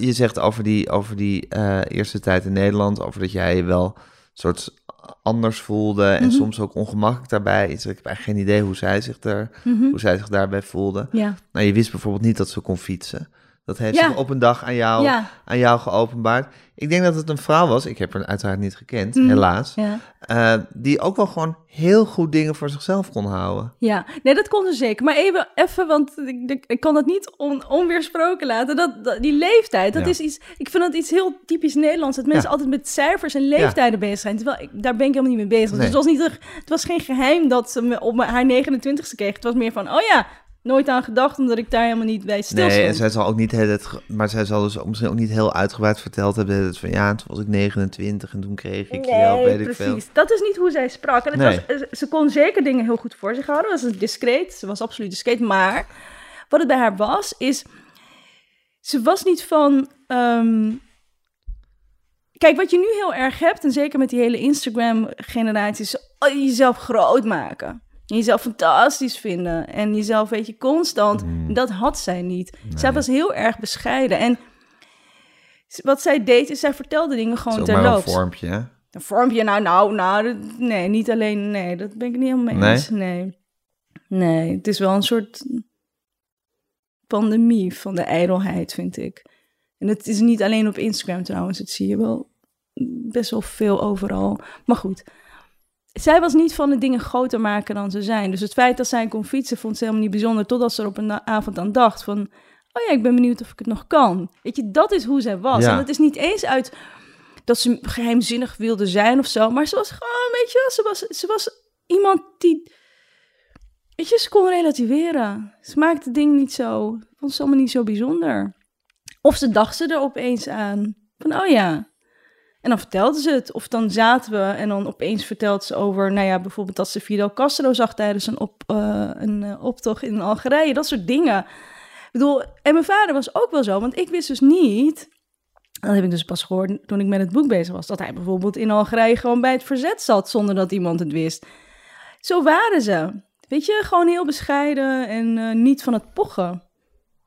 je zegt over die, over die eh, eerste tijd in Nederland... over dat jij je wel een soort anders voelde... en Mhm. soms ook ongemakkelijk daarbij. Ik heb eigenlijk geen idee hoe zij zich, er, Mhm. hoe zij zich daarbij voelde. Ja. Nou, je wist bijvoorbeeld niet dat ze kon fietsen. Dat heeft Ja. zich op een dag aan jou, Ja. aan jou geopenbaard. Ik denk dat het een vrouw was, ik heb haar uiteraard niet gekend, Mhm. helaas. Ja. eh, die ook wel gewoon heel goed dingen voor zichzelf kon houden. Ja, nee, dat kon ze zeker. Maar even, even want ik, ik, kan dat niet on, onweersproken laten. Dat, dat- die leeftijd, dat is iets... Ik vind dat iets heel typisch Nederlands. Dat mensen altijd met cijfers en leeftijden bezig zijn. Terwijl, ik, daar ben ik helemaal niet mee bezig. Nee. Dus het was, niet, het was geen geheim dat ze me op haar 29ste kreeg. Het was meer van, oh ja, nooit aan gedacht... omdat ik daar helemaal niet bij stil Nee, en zij zal ook niet het, maar zij zal dus ook misschien ook niet heel uitgebreid verteld hebben. Dat van ja, toen was ik 29 en toen kreeg ik je wel, weet ik veel. precies. Dat is niet hoe zij sprak. En het Nee. was, ze kon zeker dingen heel goed voor zich houden. Ze was discreet. Ze was absoluut discreet. Maar wat het bij haar was, is... Ze was niet van... ehm, Kijk, wat je nu heel erg hebt, en zeker met die hele Instagram-generatie, is jezelf groot maken. En jezelf fantastisch vinden. En jezelf, weet je, constant. Mm. Dat had zij niet. Zij was heel erg bescheiden. En wat zij deed, is zij vertelde dingen gewoon maar een terloops. vormpje, hè? Een vormpje, nou, nou, nou, nee, niet alleen, nee, dat ben ik niet helemaal mee Nee? eens. Nee. Nee, het is wel een soort pandemie van de ijdelheid, vind ik. En het is niet alleen op Instagram trouwens, dat zie je wel best wel veel overal. Maar goed, zij was niet van de dingen groter maken dan ze zijn. Dus het feit dat zij kon fietsen vond ze helemaal niet bijzonder, totdat ze er op een avond aan dacht van, oh ja, ik ben benieuwd of ik het nog kan. Weet je, dat is hoe zij was. Ja. En het is niet eens uit dat ze geheimzinnig wilde zijn of zo. Maar ze was gewoon, weet je wel, ze was, ze was iemand die... Weet je, ze kon relativeren. Ze maakte dingen niet zo... Vond ze allemaal niet zo bijzonder. Of ze dacht ze er opeens aan. Van, oh ja. En dan vertelde ze het. Of dan zaten we en dan opeens vertelde ze over... Nou ja, bijvoorbeeld dat ze Fidel Castro zag tijdens een, op, eh, een eh, optocht in Algerije. Dat soort dingen. Ik bedoel, en mijn vader was ook wel zo. Want ik wist dus niet Dat heb ik dus pas gehoord toen ik met het boek bezig was. Dat hij bijvoorbeeld in Algerije gewoon bij het verzet zat zonder dat iemand het wist. Zo waren ze. Weet je, gewoon heel bescheiden en eh, niet van het pochen.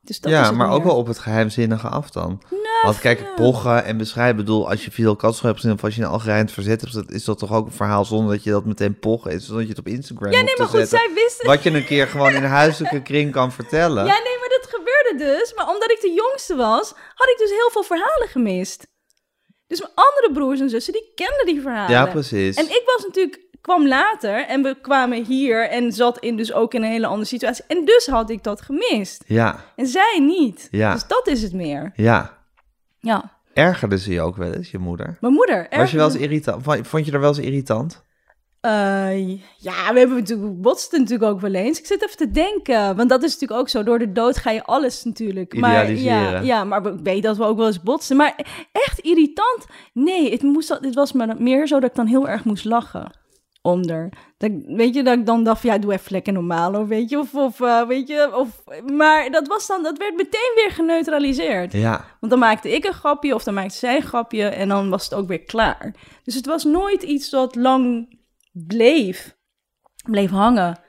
Dus dat is ja, het maar ook wel op het geheimzinnige af dan. Nou, Want kijk, pochen en beschrijven, bedoel, als je Fidel Castro hebt gezien of als je in Algerije het verzet hebt, is dat toch ook een verhaal zonder dat je dat meteen pochen is, zonder dat je het op Instagram Ja, nee, maar goed, zetten. zij wisten... Wat je een keer gewoon in een huiselijke (laughs) kring kan vertellen. Ja, nee, maar dat gebeurde dus. Maar omdat ik de jongste was, had ik dus heel veel verhalen gemist. Dus mijn andere broers en zussen, die kenden die verhalen. Ja, precies. En ik was natuurlijk, kwam later en we kwamen hier en zat in dus ook in een hele andere situatie. En dus had ik dat gemist. Ja, En zij niet. Ja. Dus dat is het meer. ja. Ja. Ergerde ze je ook wel eens, je moeder? Mijn moeder. Was je wel eens irritant? Vond- je er wel eens irritant? Eh, ja, we hebben natuurlijk botsten natuurlijk ook wel eens. Ik zit even te denken, want dat is natuurlijk ook zo. Door de dood ga je alles natuurlijk. Maar, ja, ja, maar ik weet dat we ook wel eens botsen. Maar echt irritant? Nee, het, moest, het was maar meer zo dat ik dan heel erg moest lachen. Onder. Dat, ik- weet je, dat ik dan dacht, ja, doe even lekker normaal, weet je. Of, of eh, weet je, of... Maar dat was dan, dat werd meteen weer geneutraliseerd. Ja. Want dan maakte ik een grapje of dan maakte zij een grapje en dan was het ook weer klaar. Dus het was nooit iets dat lang bleef, bleef hangen.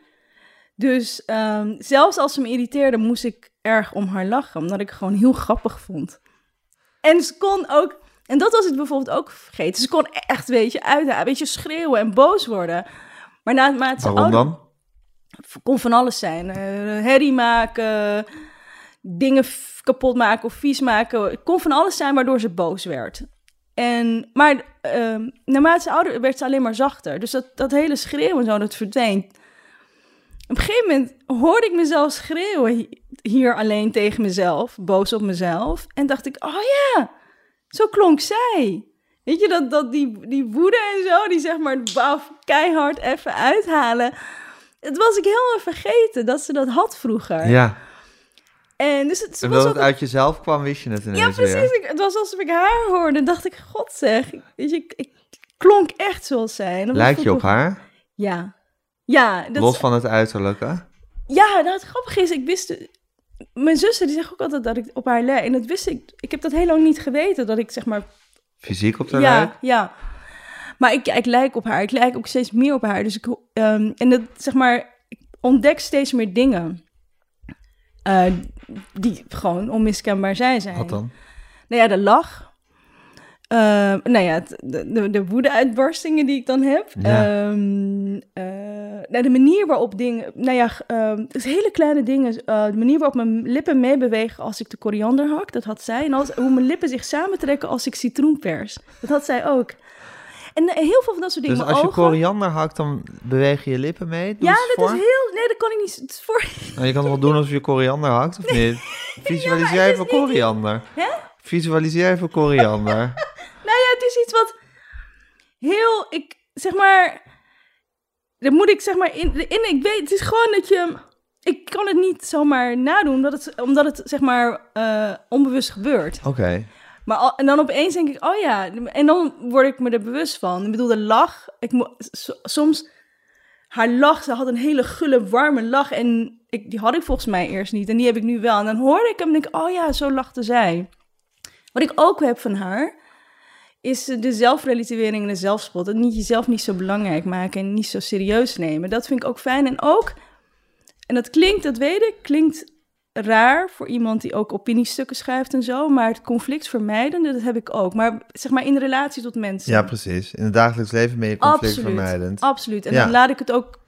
Dus ehm, zelfs als ze me irriteerde, moest ik erg om haar lachen, omdat ik het gewoon heel grappig vond. En ze kon ook, en dat was het bijvoorbeeld ook vergeten, ze kon echt, weet je, uit, een beetje schreeuwen en boos worden. Maar naarmate ze Waarom ouder- dan? kon van alles zijn. Eh, herrie maken, dingen kapot maken of vies maken. Het kon van alles zijn waardoor ze boos werd. En, maar ehm, naarmate ze ouder werd ze alleen maar zachter. Dus dat, dat hele schreeuwen en zo, dat verdween. Op een gegeven moment hoorde ik mezelf schreeuwen hi- hier alleen tegen mezelf, boos op mezelf. En dacht ik, oh ja, zo klonk zij. Weet je, dat, dat die, die woede en zo, die zeg maar baf, keihard even uithalen. Het was ik helemaal vergeten dat ze dat had vroeger. Ja. En dus het En was dat het uit jezelf kwam, wist je het ineens Ja, precies. Ik, het was alsof ik haar hoorde. En dacht ik, god zeg. Ik- Weet je, ik, ik klonk echt zoals zij. Lijkt je op haar? Ja. Ja, dat, Los van het uiterlijke? ja, nou, het grappige is, ik wist... Mijn zussen, die zeggen ook altijd dat ik op haar lijk. En dat wist ik... Ik heb dat heel lang niet geweten, dat ik zeg maar... Fysiek op de ja, lijk? ja. Maar ik, ik lijk op haar. Ik lijk ook steeds meer op haar. Dus ik... ehm, en dat, zeg maar... Ik ontdek steeds meer dingen. eh, die gewoon onmiskenbaar zij zijn. Wat dan? Nou ja, de lach. Eh, nou ja, het- de, de, de woede-uitbarstingen die ik dan heb. Ja. Ehm, eh, nou, de manier waarop dingen... Nou ja, is hele kleine dingen. eh, de manier waarop mijn lippen meebewegen als ik de koriander hak. Dat had zij. En als, hoe mijn lippen zich samentrekken als ik citroen pers. Dat had zij ook. En eh, heel veel van dat soort dingen. Dus als je ogen- koriander hakt, dan beweeg je je lippen mee? Doe Ja, dat voor. is heel... Nee, dat kan ik niet... Voor... Nou, je kan het wel doen als je koriander hakt, of niet? (laughs) Visualiseer is even niet- koriander. Hè? Visualiseer even koriander. (laughs) Nou ja, het is iets wat heel, ik zeg maar, dat moet ik zeg maar in, in ik weet, het is gewoon dat je, ik kan het niet zomaar nadoen, omdat het, omdat het zeg maar eh, onbewust gebeurt. Oké. Maar al, en dan opeens denk ik, oh ja, en dan word ik me er bewust van. Ik bedoel, de lach, ik soms, haar lach, ze had een hele gulle, warme lach en ik, die had ik volgens mij eerst niet en die heb ik nu wel. En dan hoorde ik hem en denk ik, oh ja, zo lachte zij. Wat ik ook heb van haar, is de zelfrelativering en de zelfspot. En niet jezelf niet zo belangrijk maken en niet zo serieus nemen. Dat vind ik ook fijn. En ook, en dat klinkt, dat weet ik, klinkt raar voor iemand die ook opiniestukken schrijft en zo. Maar het conflict vermijden, dat heb ik ook. Maar zeg maar in relatie tot mensen. Ja, precies. In het dagelijks leven ben je conflictvermijdend. Absoluut. En Ja. dan laat ik het ook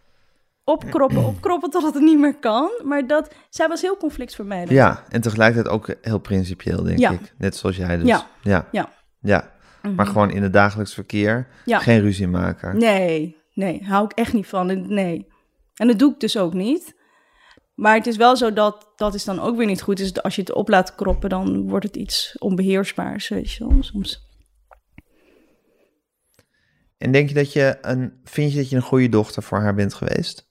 opkroppen, opkroppen totdat het niet meer kan. Maar dat, zij was heel conflictvermijdend. Ja, en tegelijkertijd ook heel principieel, denk Ja. ik. Net zoals jij dus. Ja. Ja. Ja. Ja. Maar gewoon in het dagelijks verkeer Ja. geen ruzie maken. Nee, nee, hou ik echt niet van. En- Nee. En dat doe ik dus ook niet. Maar het is wel zo dat dat is dan ook weer niet goed. Dus als je het op laat kroppen, dan wordt het iets onbeheersbaars, weet je wel, soms. En denk je dat je een, vind je dat je een goede dochter voor haar bent geweest?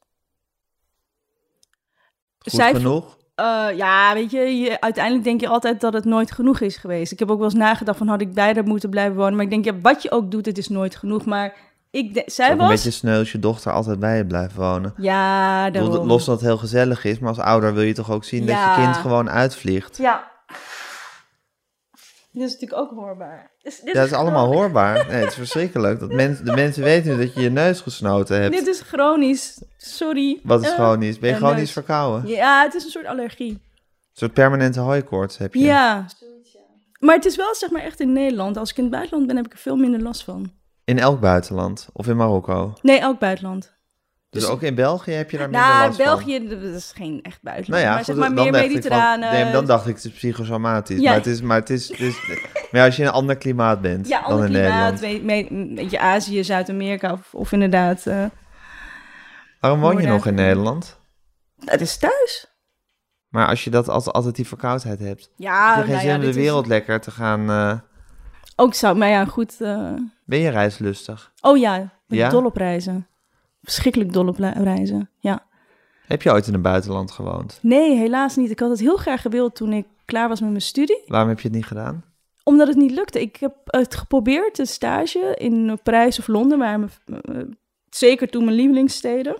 Goed Zij- genoeg? Eh, ja, weet je, je, uiteindelijk denk je altijd dat het nooit genoeg is geweest. Ik heb ook wel eens nagedacht van, had ik bij haar moeten blijven wonen? Maar ik denk, ja, wat je ook doet, het is nooit genoeg. Maar ik de- zij Ook een was... beetje sneu als je dochter altijd bij je blijft wonen. Ja, daarom. Los dat het heel gezellig is, maar als ouder wil je toch ook zien dat je kind gewoon uitvliegt. Ja. Dit is natuurlijk ook hoorbaar. Dus dit Ja, dat is allemaal hoorbaar. Nee, het is verschrikkelijk. Dat mensen de mensen weten nu dat je je neus gesnoten hebt. Dit is chronisch. Sorry. Wat is Eh, chronisch? Ben je eh, chronisch neus. verkouden? Een Ja, het is een soort allergie. soort permanente hooikoorts heb je. Ja. Maar het is wel zeg maar echt in Nederland. Als ik in het buitenland ben, heb ik er veel minder last van. In elk buitenland. Of in Marokko. Nee, elk buitenland. Dus, Dus- ook in België heb je daar minder Nou, last van. België, dat is geen echt buitenland. Nou ja, maar goed, zeg maar meer van- mediterrane. nee, dan dacht ik het is psychosomatisch. Ja. Maar het is, maar het is, is maar ja, als je in een ander klimaat bent ja, dan in klimaat, Nederland. weet, weet, weet je, Azië, Zuid-Amerika of, of inderdaad... eh Waarom woon je nog in. Nederland? het is thuis. Maar als je dat als altijd die verkoudheid hebt, Ja, heb je geen nou zin ja, om de is- wereld lekker te gaan. eh, Ook zou, maar ja, goed. eh, ben je reislustig? Oh ja, ik ben Ja? dol op reizen. Verschrikkelijk dol op reizen, ja. Heb je ooit in het buitenland gewoond? Nee, helaas niet. Ik had het heel graag gewild toen ik klaar was met mijn studie. Waarom heb je het niet gedaan? Omdat het niet lukte. Ik heb het geprobeerd, een stage in Parijs of Londen, waar eh, zeker toen mijn lievelingssteden.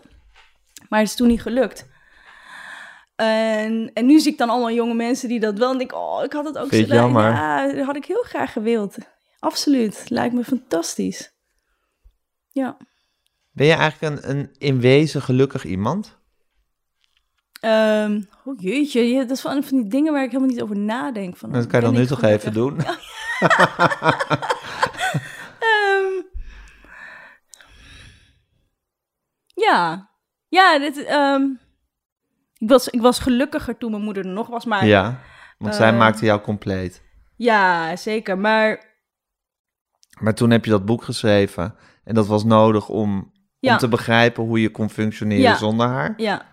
Maar het is toen niet gelukt. En, en nu zie ik dan allemaal jonge mensen die dat wel. En denk ik, oh, ik had het ook Vind zo- jammer? Ja, dat had ik heel graag gewild. Absoluut. Lijkt me fantastisch. Ja. Ben je eigenlijk een, een in wezen gelukkig iemand? Ehm oh jeetje, ja, dat is van, van die dingen waar ik helemaal niet over nadenk. Van, Dat kan je dan nu toch even doen? (laughs) Ehm, ja, ja, dit, ehm, ik, was, ik was gelukkiger toen mijn moeder er nog was, maar ja, Ja, want zij maakte jou compleet. zeker. Maar Maar toen heb je dat boek geschreven en dat was nodig om, Ja. om te begrijpen hoe je kon functioneren Ja. zonder haar. ja,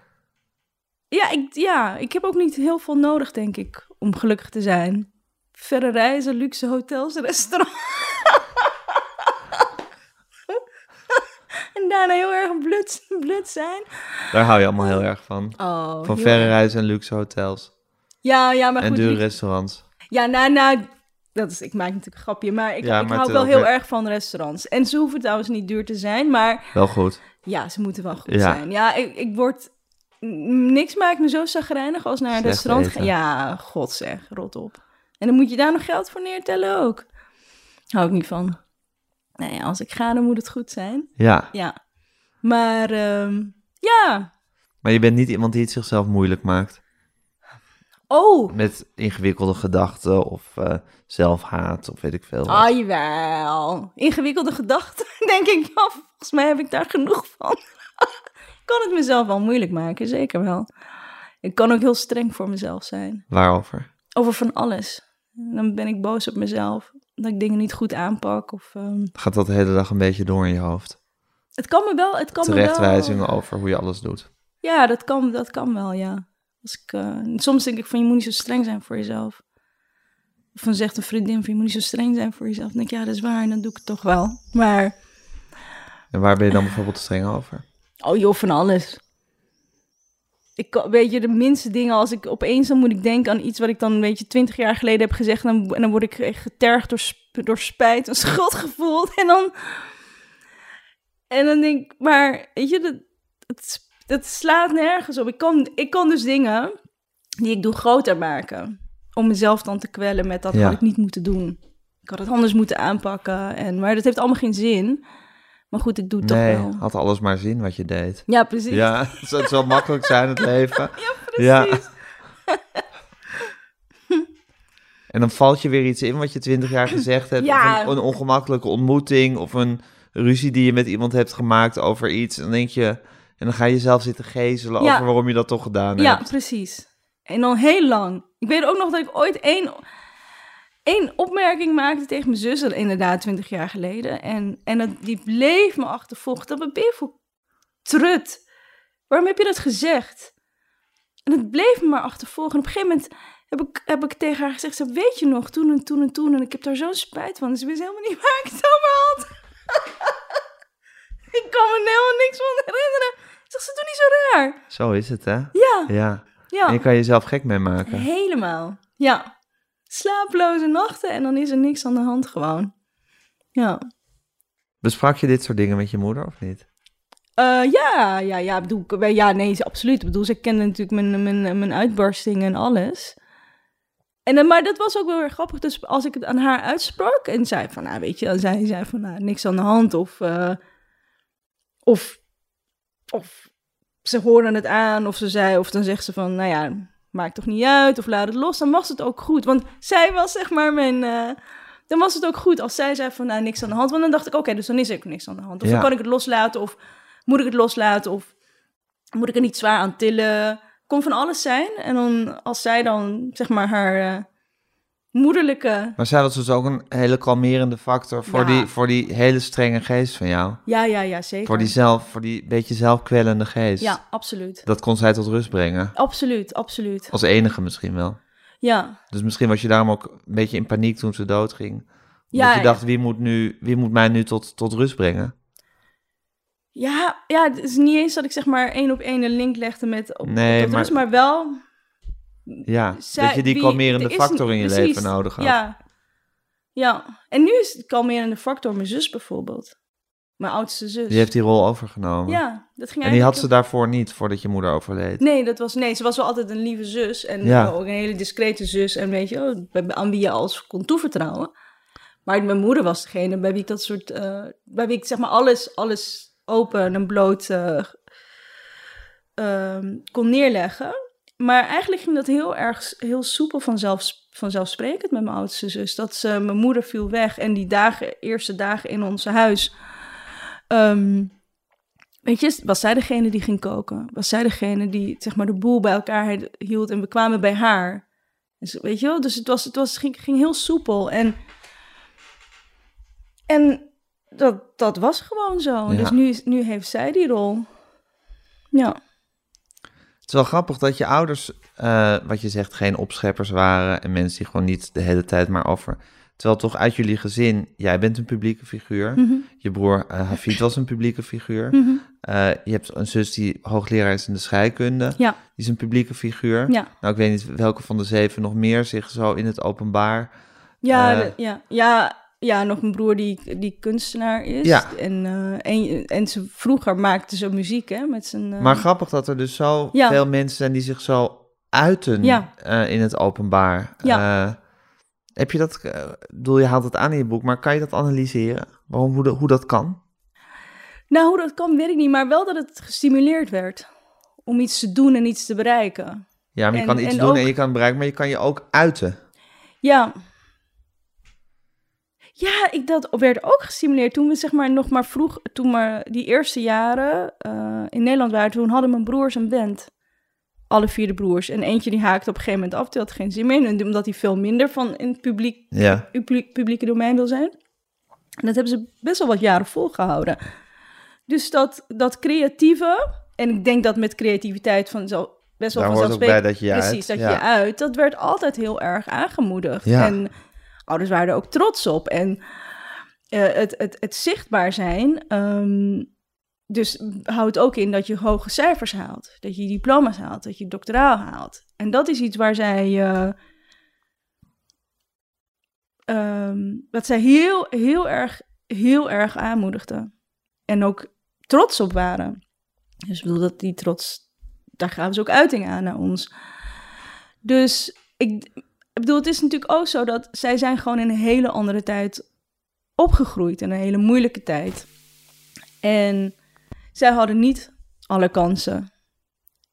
ja ik, ja, ik heb ook niet heel veel nodig, denk ik, om gelukkig te zijn. Verre reizen, luxe hotels, restaurants. (laughs) en daarna heel erg blut, blut zijn. Daar hou je allemaal heel erg van. Oh, Van verre reizen en luxe hotels. Ja, ja, maar en goed. dure niet- restaurants. Ja, nou, nou, dat is, ik maak natuurlijk een grapje, maar ik, Ja, ik maar hou wel ook heel erg van restaurants. En ze hoeven trouwens niet duur te zijn, maar Wel goed. ja, ze moeten wel goed Ja. zijn. Ja, ik, ik word, n- niks maakt me zo zagrijnig als naar een Slecht restaurant gaan. Ja, god zeg, rot op. En dan moet je daar nog geld voor neertellen ook. Hou ik niet van. Nee, als ik ga, dan moet het goed zijn. Ja, Ja. Maar, ehm, ja. maar je bent niet iemand die het zichzelf moeilijk maakt. Oh, Met ingewikkelde gedachten of eh, zelfhaat of weet ik veel. Ah, jawel. Ingewikkelde gedachten, (laughs) denk ik. Volgens mij heb ik daar genoeg van. ik (laughs) kan het mezelf wel moeilijk maken, zeker wel. Ik kan ook heel streng voor mezelf zijn. Waarover? Over van alles. Dan ben ik boos op mezelf. Dat ik dingen niet goed aanpak. Of, ehm, Gaat dat de hele dag een beetje door in je hoofd? Het kan me wel... Het kan me wel... Terechtwijzingen over hoe je alles doet. Ja, dat kan, dat kan wel, ja. Als ik, eh, soms denk ik van, je moet niet zo streng zijn voor jezelf. Of dan zegt een vriendin van, je moet niet zo streng zijn voor jezelf. Dan denk ik, ja, dat is waar. En dan doe ik het toch wel. Maar... En waar ben je dan bijvoorbeeld streng over? Oh joh, van alles. Ik weet je, de minste dingen, als ik opeens dan moet ik denken aan iets wat ik dan, weet je, twintig jaar geleden heb gezegd, dan, en dan word ik echt getergd door, door spijt en (laughs) schuldgevoel. En dan, en dan denk ik, maar weet je, dat, dat, dat slaat nergens op. Ik kan, ik kan dus dingen die ik doe groter maken, om mezelf dan te kwellen met dat Ja. had ik niet moeten doen. Ik had het anders moeten aanpakken, en, maar dat heeft allemaal geen zin. Maar goed, ik doe het nee, toch wel. had alles maar zien wat je deed. Ja, precies. Ja, (laughs) het zal makkelijk zijn het (laughs) leven. Ja, precies. (laughs) En dan valt je weer iets in wat je twintig jaar gezegd hebt. Ja. Of een, een ongemakkelijke ontmoeting of een ruzie die je met iemand hebt gemaakt over iets. En dan denk je, en dan ga je jezelf zitten gezelen Ja. over waarom je dat toch gedaan Ja, hebt. precies. En dan heel lang. Ik weet ook nog dat ik ooit één, één opmerking maakte tegen mijn zus, inderdaad, twintig jaar geleden. En, en dat, die bleef me achtervolgen. Dat ben je voor trut. Waarom heb je dat gezegd? En het bleef me maar achtervolgen. En op een gegeven moment heb ik, heb ik tegen haar gezegd, weet je nog, toen en toen en toen. En ik heb daar zo'n spijt van. Ze wist helemaal niet waar ik het over had. (laughs) ik kan me helemaal niks van herinneren. Ik zeg, ze doet niet zo raar. Zo is het, hè? Ja, Ja. Ja. En je kan jezelf gek mee maken. Helemaal. Ja. Slaaploze nachten en dan is er niks aan de hand gewoon. Ja. Besprak je dit soort dingen met je moeder of niet? Eh, ja, ja, ja, bedoel, ja, nee, absoluut. Ik bedoel, ze kende natuurlijk mijn, mijn, mijn uitbarsting en alles. En, dan- maar dat was ook wel weer grappig. Dus als ik het aan haar uitsprak en zei van, nou weet je, dan zei zij van, nou, niks aan de hand. Of, eh, of, of ze hoorden het aan of ze zei, of dan zegt ze van, nou ja, maakt toch niet uit of laat het los. Dan was het ook goed. Want zij was zeg maar mijn, eh, dan was het ook goed als zij zei van, nou, niks aan de hand. Want dan dacht ik, oké, dus dan is er ook niks aan de hand. Of Ja. dan kan ik het loslaten of moet ik het loslaten of moet ik er niet zwaar aan tillen. Kon van alles zijn. En dan, als zij dan, zeg maar, haar eh, moederlijke... Maar zij was dus ook een hele kalmerende factor voor, Ja. die, voor die hele strenge geest van jou. Ja, ja, ja, zeker. Voor die, zelf, voor die beetje zelfkwellende geest. Ja, absoluut. Dat kon zij tot rust brengen. Absoluut, absoluut. Als enige misschien wel. Ja, Dus misschien was je daarom ook een beetje in paniek toen ze doodging. Ja, je dacht, wie moet, nu, wie moet mij nu tot, tot rust brengen? ja, ja, het is niet eens dat ik zeg maar één op één een link legde met op, Nee, op dat maar- rust, maar wel... Ja, zij- dat je die wie- kalmerende er factor in je precies, leven nodig had. Ja, ja. En nu is het kalmerende factor mijn zus bijvoorbeeld. Mijn oudste zus. Die heeft die rol overgenomen. Ja, dat ging en die had ze daarvoor niet, voordat je moeder overleed. Nee, dat was, nee, ze was wel altijd een lieve zus. En Ja. ook een hele discrete zus. En weet je, oh, bij- aan wie je alles kon toevertrouwen. Maar mijn moeder was degene bij wie ik dat soort... eh, bij wie ik zeg maar alles, alles open en bloot eh, ehm, kon neerleggen. Maar eigenlijk ging dat heel erg heel soepel vanzelf, vanzelfsprekend met mijn oudste zus. Dat ze, mijn moeder viel weg en die dagen, eerste dagen in ons huis... ehm, Weet je, was zij degene die ging koken? Was zij degene die zeg maar de boel bij elkaar hield en we kwamen bij haar? Zo, weet je wel? Dus het, was, het was, ging, ging heel soepel. En, en dat, dat was gewoon zo. Ja. Dus nu, nu heeft zij die rol. Ja. Het is wel grappig dat je ouders, eh, wat je zegt, geen opscheppers waren. En mensen die gewoon niet de hele tijd maar over. Terwijl toch uit jullie gezin, jij bent een publieke figuur. Mhm. Je broer eh Hafid was een publieke figuur. Mhm. Eh, je hebt een zus die hoogleraar is in de scheikunde. Ja. Die is een publieke figuur. Ja. Nou, ik weet niet welke van de zeven nog meer zich zo in het openbaar... Ja, de- ja, ja, ja, nog een broer die, die kunstenaar is. Ja. En, eh, en, en ze vroeger maakte ze muziek, hè, met zijn... eh, Maar grappig dat er dus zo Ja. veel mensen zijn die zich zo uiten Ja. eh, in het openbaar. Ja. Heb je dat, ik bedoel, je haalt het aan in je boek, maar kan je dat analyseren? Waarom, hoe, de- hoe dat kan? Nou, hoe dat kan, weet ik niet. Maar wel dat het gestimuleerd werd om iets te doen en iets te bereiken. Ja, maar je En- kan iets en doen ook- en je kan het bereiken, maar je kan je ook uiten. Ja. Ja, ik, dat werd ook gestimuleerd toen we zeg maar nog maar vroeg, toen maar die eerste jaren eh, in Nederland waren, toen hadden mijn broers een band. Alle vier de broers. En eentje die haakte op een gegeven moment af, die had geen zin meer. En omdat hij veel minder van in het publiek, Ja, publiek, publieke domein wil zijn. En dat hebben ze best wel wat jaren volgehouden. Dus dat, dat creatieve, en ik denk dat met creativiteit van zo best wel daar vanzelfsprekend Precies, uit. dat ja. je uit. Dat werd altijd heel erg aangemoedigd. Ja. En ouders waren er ook trots op. En eh, het, het, het zichtbaar zijn. ehm, dus houdt ook in dat je hoge cijfers haalt. Dat je diploma's haalt. Dat je doctoraal haalt. En dat is iets waar zij. eh, ehm, wat zij heel, heel erg, heel erg aanmoedigden. En ook trots op waren. Dus ik bedoel dat die trots, daar gaven ze ook uiting aan naar ons. Dus ik, ik bedoel, het is natuurlijk ook zo dat zij zijn gewoon in een hele andere tijd opgegroeid. In een hele moeilijke tijd. En zij hadden niet alle kansen.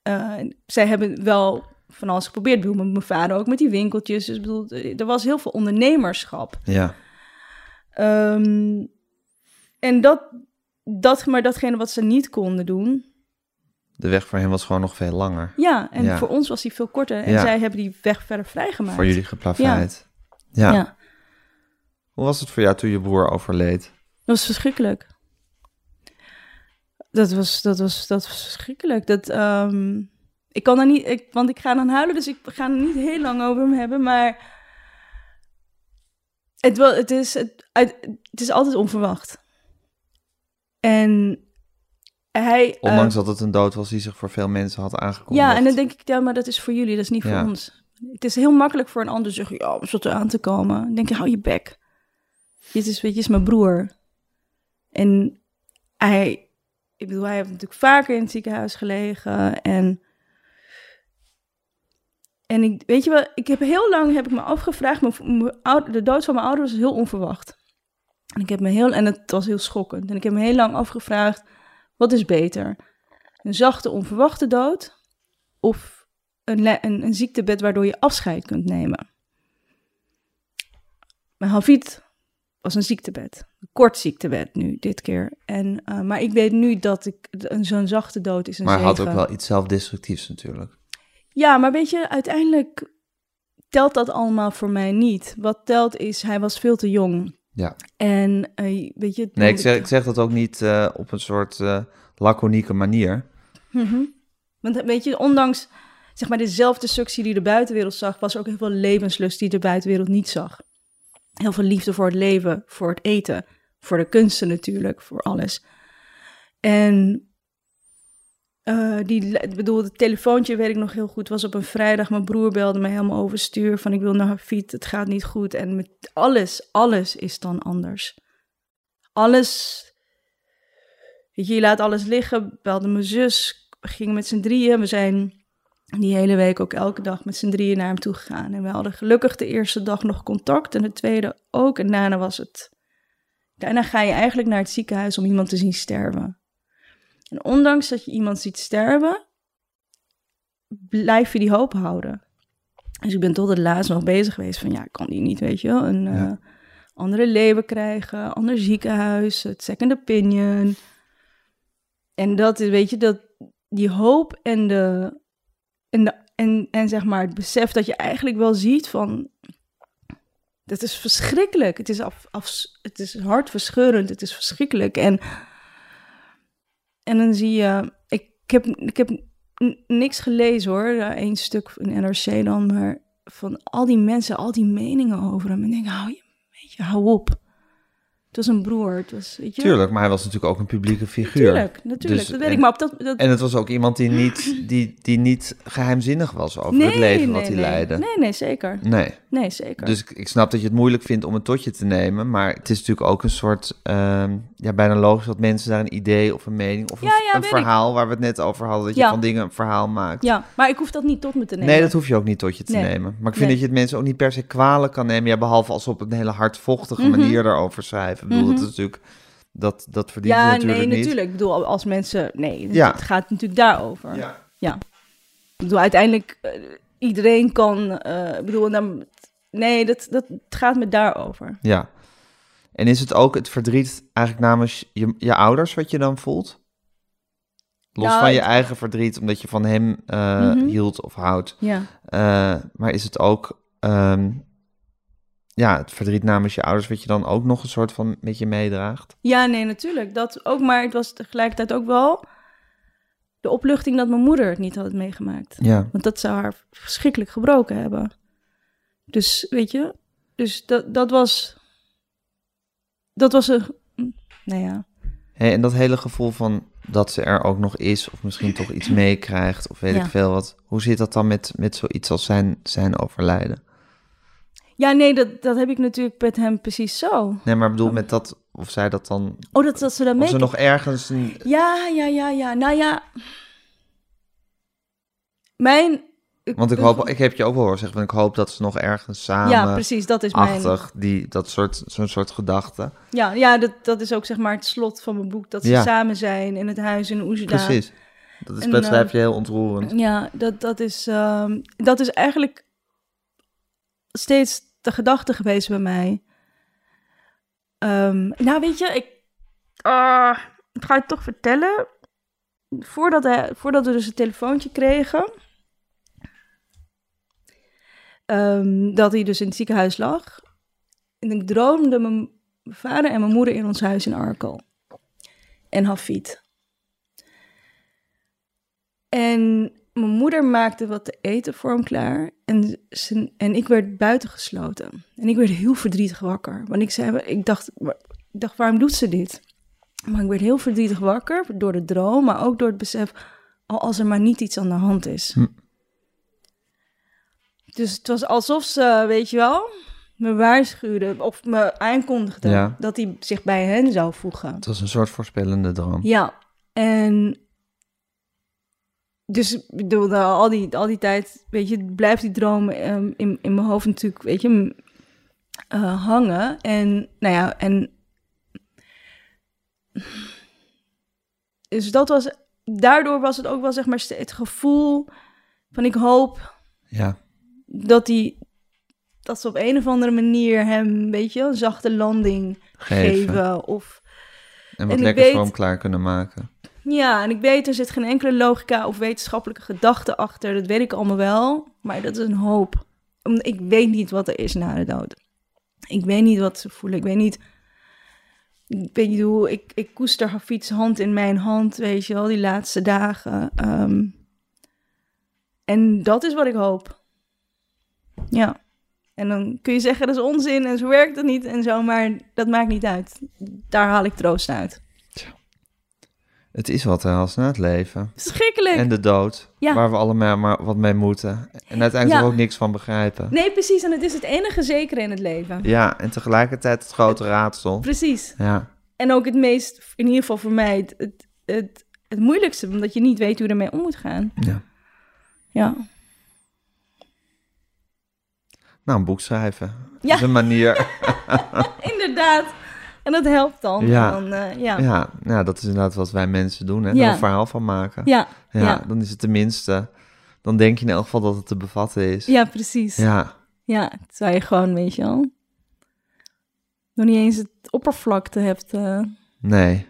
Eh, zij hebben wel van alles geprobeerd. Ik bedoel, met mijn vader ook met die winkeltjes. Dus ik bedoel, er was heel veel ondernemerschap. ja. Ehm, en dat, dat, maar datgene wat ze niet konden doen, De weg voor hem was gewoon nog veel langer. ja, en Ja. voor ons was die veel korter. En Ja. zij hebben die weg verder vrijgemaakt. Voor jullie geplaveid. Ja. Ja. Hoe was het voor jou toen je broer overleed? Dat was verschrikkelijk. Dat was, dat was, dat was verschrikkelijk. Dat, ehm, ik kan daar niet, ik, want ik ga dan huilen, dus ik ga er niet heel lang over hem hebben. Maar het, wel, het, is, het, het is altijd onverwacht. En hij. eh, Ondanks dat het een dood was die zich voor veel mensen had aangekondigd. ja, en dan denk ik, ja, maar dat is voor jullie, dat is niet voor ons. Het is heel makkelijk voor een ander zeggen, ja, om er aan te komen. Dan denk je, hou je bek. Dit is, weet je, is mijn broer. En hij, ik bedoel, hij heeft natuurlijk vaker in het ziekenhuis gelegen. En En ik, weet je wel, ik heb heel lang heb ik me afgevraagd, mijn, mijn ouder- de dood van mijn ouders was heel onverwacht. En ik heb me heel, en het was heel schokkend. En ik heb me heel lang afgevraagd, wat is beter? Een zachte, onverwachte dood of een, een, een ziektebed waardoor je afscheid kunt nemen? Mijn Hafid was een ziektebed. Een kort ziektebed nu, dit keer. En, eh, maar ik weet nu dat ik een, zo'n zachte dood is een Maar hij had ook wel iets zelfdestructiefs natuurlijk. Ja, maar weet je, uiteindelijk telt dat allemaal voor mij niet. Wat telt is, hij was veel te jong. Ja. En eh, weet je... Nee, ik zeg, ik zeg dat ook niet eh, op een soort eh, laconieke manier. Mhm. Want weet je, ondanks zeg maar dezelfde suctie die de buitenwereld zag, was er ook heel veel levenslust die de buitenwereld niet zag. Heel veel liefde voor het leven, voor het eten, voor de kunsten natuurlijk, voor alles. En eh, die, bedoel, het telefoontje weet ik nog heel goed, was op een vrijdag. Mijn broer belde mij helemaal overstuur van ik wil naar Hafid, het gaat niet goed. En met alles, alles is dan anders. Alles je, laat alles liggen. Belde mijn zus. We gingen met z'n drieën. We zijn die hele week ook elke dag met z'n drieën naar hem toe gegaan. En we hadden gelukkig de eerste dag nog contact. En de tweede ook. En daarna was het... Daarna ga je eigenlijk naar het ziekenhuis om iemand te zien sterven. En ondanks dat je iemand ziet sterven, blijf je die hoop houden. Dus ik ben tot het laatst nog bezig geweest van... Ja, kan die niet, weet je wel. Een Ja. eh, andere leven krijgen, ander ziekenhuis, het second opinion... En dat is, weet je, dat die hoop en de, en, de, en, en zeg maar het besef dat je eigenlijk wel ziet van, dat is verschrikkelijk. Het is, af, af, het is hartverscheurend, het is verschrikkelijk. En, en dan zie je, ik heb, ik heb niks gelezen hoor, Eén stuk in NRC dan, maar van al die mensen, al die meningen over hem. En ik denk, hou je, weet je, hou op. Het was een broer, het was, weet je. Tuurlijk, maar hij was natuurlijk ook een publieke figuur. Natuurlijk, natuurlijk. Dus- dat weet en- ik, maar op dat... dat En het was ook iemand die niet, die, die niet geheimzinnig was over het leven wat hij nee. leidde. Nee, nee, zeker. Nee. Nee, zeker. Dus ik, ik snap dat je het moeilijk vindt om het tot je te nemen. Maar het is natuurlijk ook een soort... ehm, ja, bijna logisch dat mensen daar een idee of een mening... of een, Ja, ja, een weet ik. verhaal waar we het net over hadden... dat je van dingen een verhaal maakt. Ja, maar ik hoef dat niet tot me te nemen. Nee, dat hoef je ook niet tot je te nemen. Maar ik vind dat je het mensen ook niet per se kwalijk kan nemen. Ja, behalve als ze op een hele hardvochtige Mhm. manier daarover schrijven. Ik bedoel, Mhm. dat is natuurlijk... Dat, dat verdient je Ja, natuurlijk nee, niet. natuurlijk. Ik bedoel, als mensen... Nee, Ja. het gaat natuurlijk daarover. Ja. Ik bedoel, uiteindelijk... eh, iedereen kan... eh, ik bedoel, dan, nee, dat, dat, het gaat me daarover. Ja. En is het ook het verdriet eigenlijk namens je, je ouders wat je dan voelt? Los Ja, van je eigen verdriet, omdat je van hem eh, Mhm. hield of houdt. Ja. Eh, maar is het ook ehm, ja, het verdriet namens je ouders wat je dan ook nog een soort van met je meedraagt? Ja, nee, natuurlijk. Dat ook, maar het was tegelijkertijd ook wel... de opluchting dat mijn moeder het niet had meegemaakt. Ja. Want dat zou haar verschrikkelijk gebroken hebben. Dus weet je, dus dat, dat was. Dat was een. Nou ja. Hey, en dat hele gevoel van dat ze er ook nog is, of misschien toch iets meekrijgt, of weet Ja. ik veel wat. Hoe zit dat dan met, met zoiets als zijn, zijn overlijden? Ja, nee, dat, dat heb ik natuurlijk met hem precies zo. Nee, maar ik bedoel met dat, of zij dat dan, Oh, dat, dat ze dat of mee. ze nog ergens een, Ja, ja, ja, ja. Nou ja. Mijn. Want ik hoop, ik heb je ook wel horen zeggen, ik hoop dat ze nog ergens samen Ja, precies, dat is mijn. achtig, die, dat soort, zo'n soort gedachte. Ja, ja dat, dat is ook zeg maar het slot van mijn boek. Dat ze Ja. samen zijn in het huis in Oezda. Precies. Dat is, eh, schrijf je heel ontroerend. Ja, dat, dat, is, ehm, dat is eigenlijk steeds gedachte geweest bij mij. Ehm, nou, weet je, ik, ah, ik ga het toch vertellen. Voordat, hij, voordat we dus een telefoontje kregen, ehm, dat hij dus in het ziekenhuis lag. En ik droomde mijn vader en mijn moeder in ons huis in Arkel. En Hafid. En mijn moeder maakte wat te eten voor hem klaar. En, ze, en ik werd buitengesloten. En ik werd heel verdrietig wakker. Want ik, zei, ik, dacht, ik dacht, waarom doet ze dit? Maar ik werd heel verdrietig wakker door de droom, maar ook door het besef, al als er maar niet iets aan de hand is. Hm. Dus het was alsof ze, weet je wel, me waarschuwde of me aankondigde Ja. dat hij zich bij hen zou voegen. Het was een soort voorspellende droom. Ja, en dus ik bedoel, nou, al die, al die tijd, weet je, blijft die droom ehm, in, in mijn hoofd natuurlijk, weet je, eh, hangen. En nou ja, en. Dus dat was. Daardoor was het ook wel, zeg maar, het gevoel van ik hoop Ja, dat die. Dat ze op een of andere manier hem, weet je, een zachte landing geven. geven. Of En wat En lekker weet- voor hem klaar kunnen maken. Ja, en ik weet, er zit geen enkele logica of wetenschappelijke gedachte achter. Dat weet ik allemaal wel. Maar dat is een hoop. Ik weet niet wat er is na de dood. Ik weet niet wat ze voelen. Ik weet niet... Ik weet niet hoe... Ik, ik koester Hafid's hand in mijn hand, weet je wel, die laatste dagen. Ehm, en dat is wat ik hoop. Ja. En dan kun je zeggen, dat is onzin en zo werkt het niet en zo. Maar dat maakt niet uit. Daar haal ik troost uit. Het is wat als na het leven. Schrikkelijk. En de dood. Ja. Waar we allemaal maar wat mee moeten. En uiteindelijk Ja. ook niks van begrijpen. Nee, precies. En het is het enige zekere in het leven. Ja, en tegelijkertijd het grote raadsel. Precies. Ja, En ook het meest, in ieder geval voor mij, het, het, het, het moeilijkste. Omdat je niet weet hoe je ermee om moet gaan. ja. Ja. Nou, een boek schrijven. Ja. Dat is een manier. (laughs) Inderdaad. En dat helpt dan. Ja. Eh, ja. ja. ja, nou, dat is inderdaad wat wij mensen doen. Hè? Er Ja. een verhaal van maken. Ja. Ja, Ja. dan is het tenminste... Dan denk je in elk geval dat het te bevatten is. precies. Ja. Ja, terwijl je gewoon, weet je wel, nog niet eens het oppervlakte hebt. eh. nee.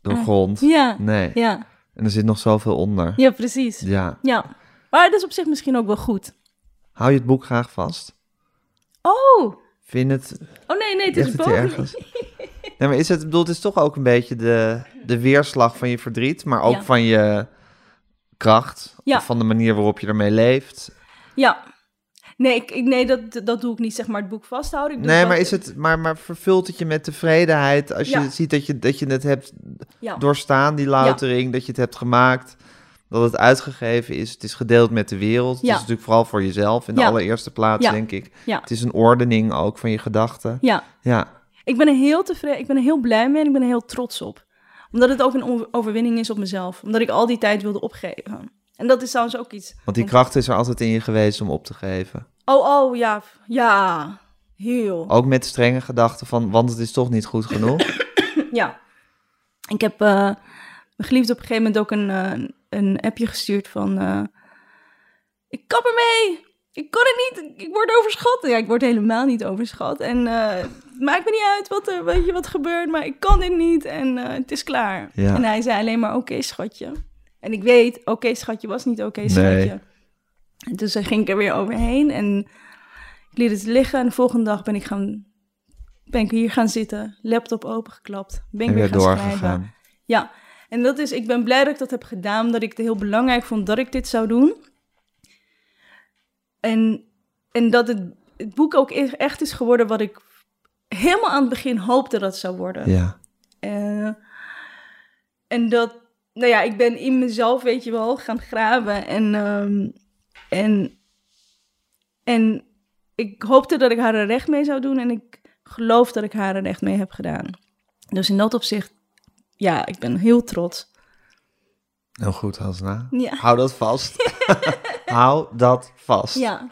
Doorgrond. ja. Nee. Ja. En er zit nog zoveel onder. Ja, precies. Ja. Ja. Maar dat is op zich misschien ook wel goed. Hou je het boek graag vast? Oh! Vind het... Oh nee, nee, het is het ergens? Nee, maar is het, ik bedoel, het is toch ook een beetje de, de weerslag van je verdriet, maar ook Ja. van je kracht, Ja. of van de manier waarop je ermee leeft. Ja. Nee, ik, nee dat, dat doe ik niet, zeg maar, het boek vasthouden. Ik doe Nee, maar, is het, maar, maar vervult het je met tevredenheid als je ziet dat je, dat je het hebt doorstaan, die loutering, dat je het hebt gemaakt, dat het uitgegeven is, het is gedeeld met de wereld. Het Ja. is natuurlijk vooral voor jezelf in de Ja. allereerste plaats, Ja. denk ik. Ja. Het is een ordening ook van je gedachten. Ja. Ja, Ik ben er heel tevreden, ik ben er heel blij mee en ik ben er heel trots op. Omdat het ook een overwinning is op mezelf. Omdat ik al die tijd wilde opgeven. En dat is trouwens ook iets. want die kracht is er altijd in je geweest om op te geven. Oh, oh, ja. Ja. Heel. Ook met strenge gedachten van, want het is toch niet goed genoeg. (coughs) Ja. Ik heb mijn geliefde op een gegeven moment ook een, eh, een appje gestuurd van... eh, ik kap ermee! Ik kan het niet! Ik word overschat! Ja, ik word helemaal niet overschat. En eh, het maakt me niet uit wat er weet je, wat gebeurt, maar ik kan dit niet en eh, het is klaar. Ja. En hij zei alleen maar oké, schatje. En ik weet, oké, schatje was niet oké, schatje. Nee. En dus ging ik er weer overheen en ik liet het liggen. En de volgende dag ben ik, gaan, ben ik hier gaan zitten, laptop opengeklapt, ben ik en weer weer gaan schrijven. Ja, en dat is, ik ben blij dat ik dat heb gedaan, omdat ik het heel belangrijk vond dat ik dit zou doen. En, en dat het, het boek ook e- echt is geworden wat ik helemaal aan het begin hoopte dat het zou worden. Ja, Eh, en dat, nou ja, ik ben in mezelf, weet je wel, gaan graven. En, ehm, en, en ik hoopte dat ik haar er recht mee zou doen. En ik geloof dat ik haar er recht mee heb gedaan. Dus in dat opzicht, ja, ik ben heel trots. heel goed, Hasna. Ja. Hou dat vast. (laughs) Hou dat vast. Ja,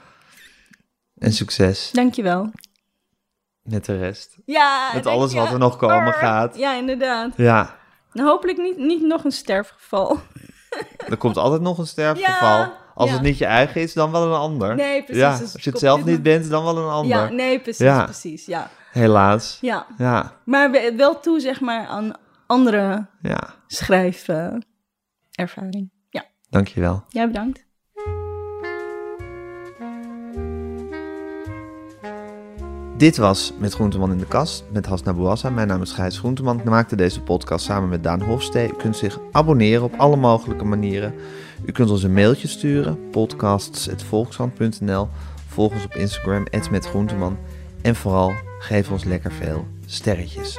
En succes dankjewel. met de rest. Ja, Met alles wat er nog komen gaat. Ja, inderdaad. Ja, Nou, hopelijk niet, niet nog een sterfgeval. (laughs) er komt altijd nog een sterfgeval. Ja, Als ja. het niet je eigen is, dan wel een ander. Nee, precies. Ja, Dus als je het zelf niet bent, dan wel een ander. Ja, nee, precies, precies, ja. Helaas. Ja, Ja, maar we- wel toe, zeg maar, aan andere ja. schrijfervaring. ja, Dankjewel. jij bedankt. Dit was Met Groenteman in de Kast met Hasna Bouassa. Mijn naam is Gijs Groenteman. Ik maakte deze podcast samen met Daan Hofstee. U kunt zich abonneren op alle mogelijke manieren. U kunt ons een mailtje sturen, podcasts.volkshand.nl. Volg ons op Instagram, @metgroenteman. En vooral, geef ons lekker veel sterretjes.